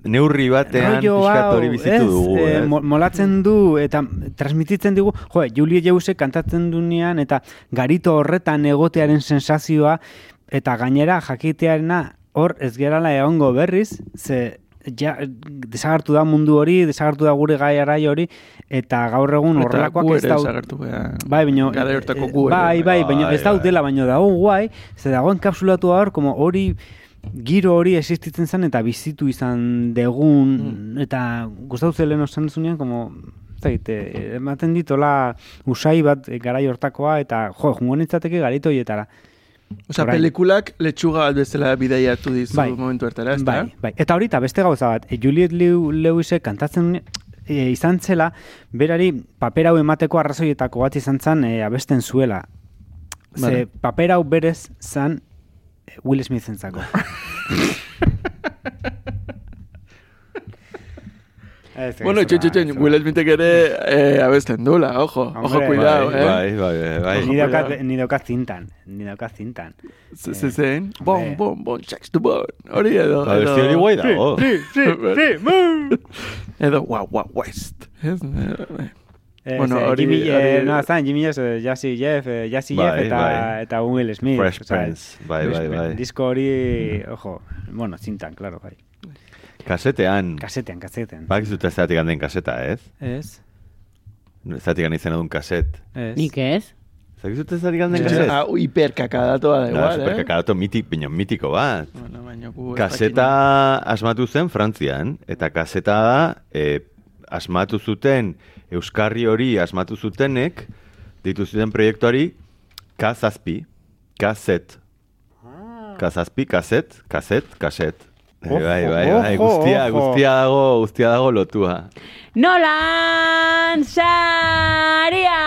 neurri batean pixkat hori bizitu ez, dugu, eh, ez? mo- molatzen du eta transmititzen digu, jo, Julie Jeuse kantatzen dunean eta garito horretan egotearen sensazioa eta gainera jakitearena hor ez gerala egongo berriz, ze ja, desagertu da mundu hori, desagertu da gure gai arai hori, eta gaur egun horrelakoak ez ere dau... desagertu behar. Bai, baino, Garai hortako eh, gu ere. bai, bai, baino Bai, ez daudela, baino dago guai, ze dago enkapsulatu hor, como hori giro hori existitzen zen eta bizitu izan degun, Mm. eta gustatu zelen osan zunean, como, ez dakit, eh, ematen ditola usai bat eh, garai hortakoa, eta jo, jungo nintzateke garito Orain. pelikulak letxuga bat bezala bidaiatu dizu Bai. momentu hartara, ez? Bai, bai. Eta hori eta beste gauza bat, e, Juliet Lew, Lewisek kantatzen e, izan zela, berari paper hau emateko arrazoietako bat izan zen e, abesten zuela. Ze Vale. paper hau berez zan e, Will Smithentzako. [laughs] Bueno, txen, Will ere eh, abesten dula, ojo, ojo, Hombre, cuidado, bai, eh? bai, bai, bai. Ni daukat, ni daukat zintan, ni daukat zintan. Z- ze- Zein? Bon, bon, bon, sex to bon. Hori edo. Ba, beste hori guai dago. Sí, sí, [laughs] sí, Edo, wow, wow, west. Eh, Eh, Bueno, hori- Jimmy, eh, no, zan, Jimmy Jeff, eh, Jazzy Jeff, eh, Jazzy Jeff eta, bai. eta Will Smith. Fresh Prince, bai, bai, bai. Disko hori, ojo, bueno, zintan, claro, bai. Kasetean, Kasetean, kasetean. bak zute zeratik handen kaseta, ez? Ez, Zeratik handen izan edun kaset. ez. Nik ez? Zeratik zute zeratik handen Ez. kaset? Ah, hiperkakadatoa da No, igual, eh? superkakarato mitik, baina mitiko bat. Bueno, ez Kaseta asmatu zen Frantzian, eta kaseta da, e, asmatu zuten, Euskarri hori asmatu zutenek, ditu zuten proiektuari, Kazazpi, kaset. Kazazpi, kaset, kaset, kaset. Ojo, bai, bai, bai, ojo, guztia, guztia dago, guztia dago lotua. Nolan Saria!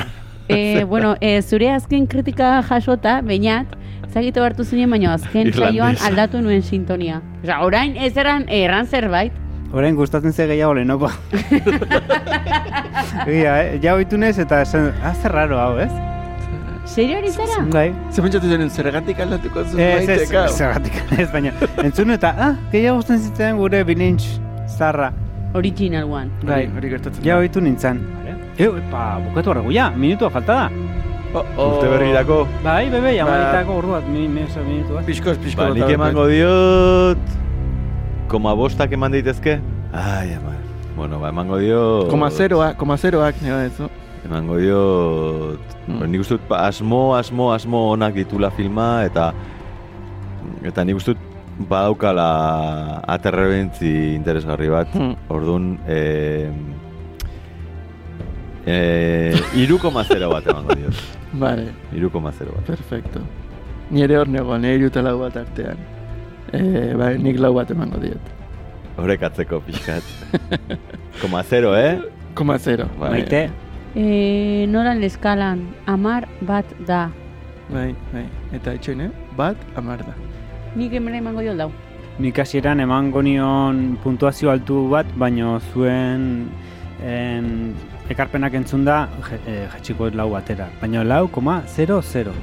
[laughs] eh, bueno, eh, zure azken kritika jasota, bainat, zagitu hartu zinen, baina azken saioan aldatu nuen sintonia. Osa, orain ez eran erran zerbait. Orain gustatzen ze gehiago lehenoko. Egia, [laughs] eh? Ja oitu nez eta esan, ah, zer raro hau, ez? Serio hori zara? Bai. Ze pentsatu zen, zergatik aldatuko zuen Ez, ez, zergatik [laughs] ez, baina entzun eta, ah, gehiago gustatzen zitzen gure bilintx zarra. Original one. Bai, Hori- gertatzen Ja da. oitu nintzen. Eo, epa, bukatu horregu, ja, minutua falta da. Oh, oh. Urte berrirako, Bai, bebe, Ba- jamaritako ordu bat, mi, mi, eso, minutu bat. Pixkoz, pixkoz. ba, nik emango diot, koma bostak eman daitezke? Ai, ama. Bueno, ba, emango diot... Koma zeroak, koma zeroak, nire ez, Emango diot... Mm. Nik uste dut ba, asmo, asmo, asmo onak ditula filma, eta eta nik uste dut badaukala aterrebentzi interesgarri bat. Hmm. Orduan, eh, eh, iruko mazero bat emango diot. [laughs] Vale, Iruko mazero bat. perfecto. Nire hor nego, nire iruta lau bat artean. Eh, bai, nik lau bat emango diet. Horrek atzeko pixkat. Koma zero, eh? Koma zero. Bai, Maite, Eh, noran leskalan, amar bat da. Bai, bai. Eta etxene, bat amar da. Nik emera emango jo dau. nik hasieran emango nion puntuazio altu bat, baino zuen en, ekarpenak entzun da je, e, jetxiko lau batera. Baina lau, koma, 0, 0.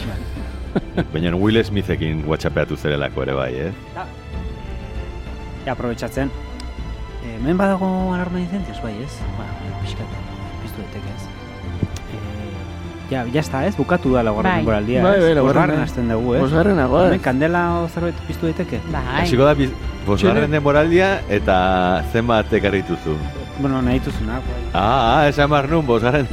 [laughs] Baina Will Smithekin whatsappeatu zerelako ere bai, eh? Ja, aprobetsatzen. E, hemen badago alarma incendios, bai, ez? Ba, pixkat, ja, ja está, ez? Bukatu da laugarren Bai. denboraldia, Bai, ez? bai, laugarrena. Bosgarren hasten dugu, ez? Bosgarrena, goaz. Hemen kandela o zerbait piztu daiteke? Bai. Hasiko da biz- bosgarren denboraldia eta zenbat ekarrituzu. Bueno, nahi dituzunak, bai. Ah, ah, esan behar nun, bosgarren.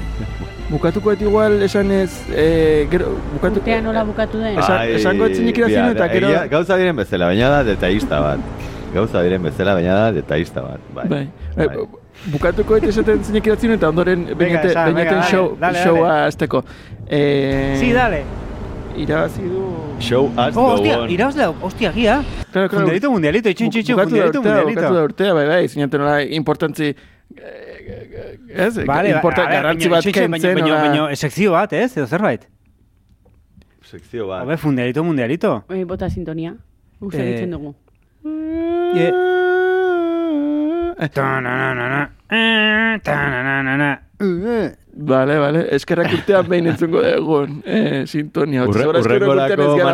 Bukatuko et igual esan ez, eh, gero, bukatu... Urtea nola bukatu den? Esan- esango ez zinik bia, eta gero- Gauza diren bezala, baina da detaista bat. Gauza diren bezala, baina da detaista bat. Bai. Bai. Bai. Bukatuko et esaten zinek iratzen eta ondoren bainaten show, dale, showa dale. azteko. Eh, Sí, dale. Irabazi du... Show us Oh, hostia, on. irabazle, hostia, gia. Claro, claro. Mundialito, mundialito, Bukatu da mundialito, mundialito. bukatu da urtea, bai, bai, zinatu nola importantzi... eh, Ez, Vale, importa, a ver, garrantzi bat kentzen, baina, baina, sekzio bat, ez? Edo zerbait. Sekzio bat. Hobe, mundialito, mundialito. Eh, bota sintonia. Uste Eh, ditzen dugu. Ye- Vale, vale, eskerrak urtean behin entzungo dugun eh, sintonia. Urre, urrengorako gara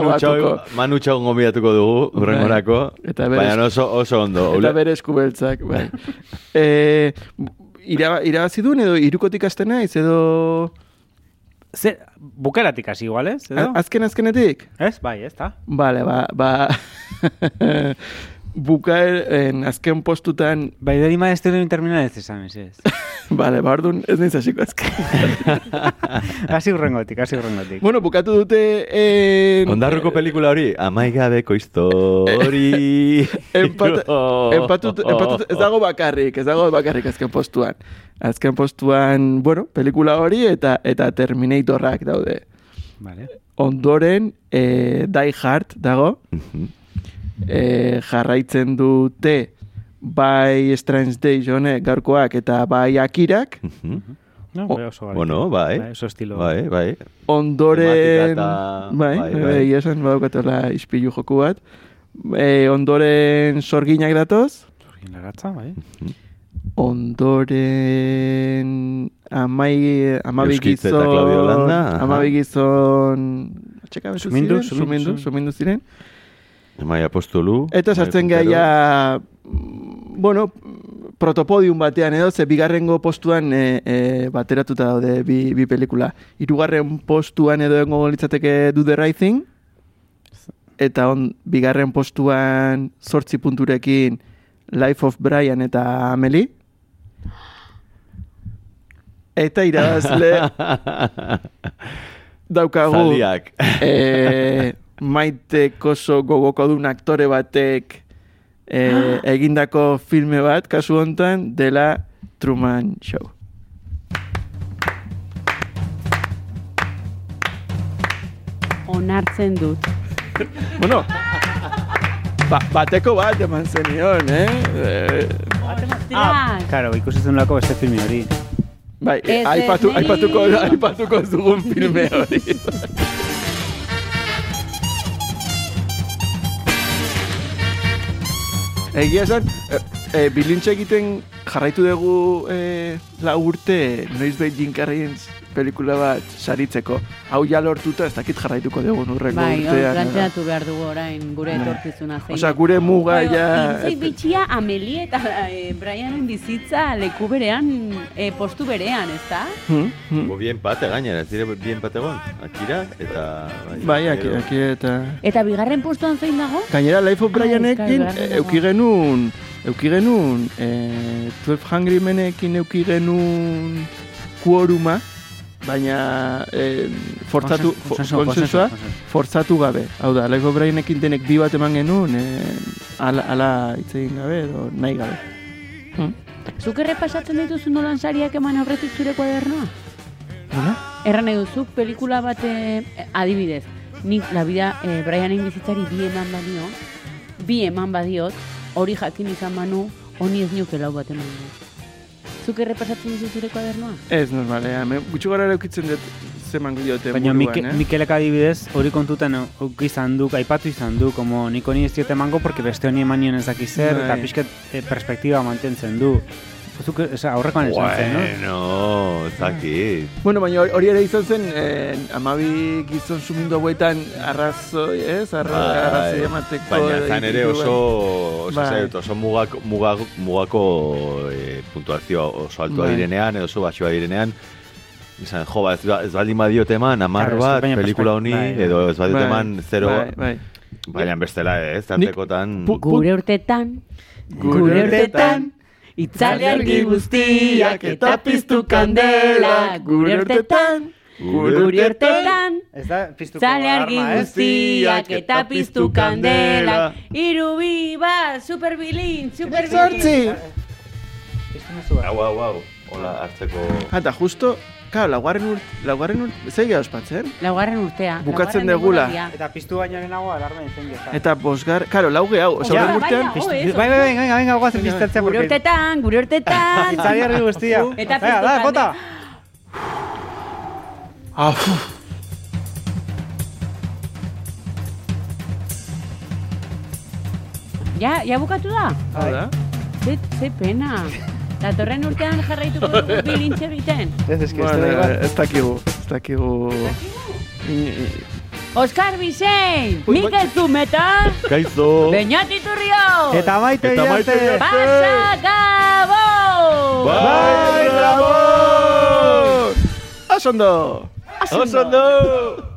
Manu Txau, gombidatuko dugu, urrengorako. Eta berez- Baina oso, oso ondo. Eta bere eskubeltzak, bai. [laughs] eh, ira, irabazi duen edo irukotik aste naiz edo... Ze, bukeratik hasi igual, ez? Edo? Azken azkenetik? Ez, bai, ez da. Vale, ba... ba [laughs] bukaeren azken postutan... Bai, deri maestero terminal ez esan, ez ez. [laughs] Vale, ba, orduan ez naiz hasiko azken. [laughs] Hasi urrengotik, hasi urrengotik. bueno, bukatu dute... En, Ondarruko pelikula hori, amaigabeko histori. [laughs] Empat, empatut, empatut, ez dago bakarrik, ez dago bakarrik azken postuan. Azken postuan, bueno, pelikula hori eta eta Terminatorrak daude. Vale. Ondoren, eh, Die Hard dago, eh, jarraitzen dute bai Strange Days honek gaurkoak eta bai Akirak, No, Oh, bai, oso garbi. Bueno, bai. Oso estilo. Bai, bai. ondoren, eta- bai, bai, bai, bai. bai, esan ispilu joku bat, eh, ondoren sorginak datoz, Zorgin laratza, bai. ondoren amai, amabi gizon, amabi gizon, Sumindu, sumindu, sumindu, sumindu. sumindu ziren. Amai apostolu. Eta sartzen gaia, mm, bueno, protopodium batean edo, ze bigarrengo postuan e, e, bateratuta daude bi, bi pelikula. Hirugarren postuan edo egongo litzateke Do the Right Thing, eta on, bigarren postuan sortzi punturekin Life of Brian eta Amelie. Eta irabazle [laughs] daukagu Zaldiak. e, [laughs] maite koso gogoko dun aktore batek e, [gasps] egindako filme bat, kasu hontan, dela Truman Show. Onartzen dut. [laughs] Bueno, ba, bateko bat eman zenion, eh? eh Ah, claro, ikusi zenulako beste filmi hori. bai, ez, aipatu, aipatuko, aipatuko ez dugun filme hori. [laughs] Egia esan, e, e, bilintxe egiten jarraitu dugu e, lau urte noiz behin Jim Carreyen pelikula bat saritzeko. Hau ja lortuta ez dakit jarraituko dugu nurrengo Bai, urtean. planteatu behar dugu orain gure etorkizuna zein. Osea, gure muga ja... Intzi bitxia Amelie eta eh, Brianen bizitza leku berean, eh, postu berean, ezta? Hmm, hmm. Bo bien pate gainera, ez dire bien pate egon. Akira eta... Bai, aki, gero. aki eta... Eta bigarren postuan zein dago? Gainera, Life of Ah, Brianekin ez, eh, claro, euki genuen, euki genuen, eh, 12 Hungry Menekin euki genuen kuoruma, baina eh, forzatu, konsensua, forzatu gabe. Hau da, Life of Brianekin denek bi bat eman genuen, eh, ala, ala hitz egin gabe, edo nahi gabe. Hmm? Zuk errepasatzen dituzu nolan sariak eman aurretik zure kuadernoa? Nola? Erran nahi duzuk pelikula bat eh, adibidez. Nik la vida eh, Brianen bizitzari bi eman badio, bi eman badiot, hori jakin izan manu, honi ez nioke lau bat eman du. Zuk errepasatzen duzu zure kuadernoa? Ez, normalea. Me, gutxi gara eukitzen dut zeman diote Baina Mike, eh? Mikelek adibidez hori kontutan uki izan du, aipatu izan du, como niko ni ez diote emango, porque beste honi eman nion ez daki zer, eta Bai. pixket eh, perspektiba mantentzen du. Zuk, oza, aurrekoan esan zen, no? Bueno, ez dakit. Bueno, baina hori- ere izan zen, eh, amabi gizon sumindu hauetan arrazoi, ez? Arra, arrazoi emateko. Baina zan ere oso, oso, Bai. zait, oso mugako, mugako, mugako e, puntuazioa oso altua Bai. direnean, edo oso baxua direnean, izan, jo, ba, ez, ba- ez baldin badiot eman, amar bat, pelikula honi, bai, bai. edo ez badiot Bai, eman, zero, Bai, bai. baina bestela ez, Nik- tartekotan... Gure urtetan, Gure gure urtetan, itzali argi guztiak eta piztu kandela, gure urtetan, gure urtetan, Zale argi ez? guztiak eta piztu kandela. Iru bi bat, superbilin, superbilin. Zortzi! Hau, hau, hau, hola, hartzeko... Ah, Eta justo, claro, laugarren urt, laugarren urt, zei geha ospatzen? Laugarren urtea Bukatzen degula. Eta piztu baino lehenago alarma incendio. está. Eta bosgar, claro, lauge hau, oso Ja, bai, urtean, bai, eso. Bai, bai, bai, venga, venga, guazen piztatzea, Gure porque... urtetan, gure urtetan Itzali argi guztia. [laughs] Eta piztu da, kandela. bota! ah, uf, Ja, ja bukatu da? hau da? Ze, ze pena Datorren urtean jarraituko dugu [laughs] bilintxe egiten Ez, ez, Bueno, ez dakigu, ez dakigu... Oskar Bizein, Ui, Mikel Zumeta, Kaizo! Beñat Iturrio Eta maite Eta maite Iriarte. Iriarte. Pasa Gabo! Bai, bravo! Oso ondo! Oso ondo!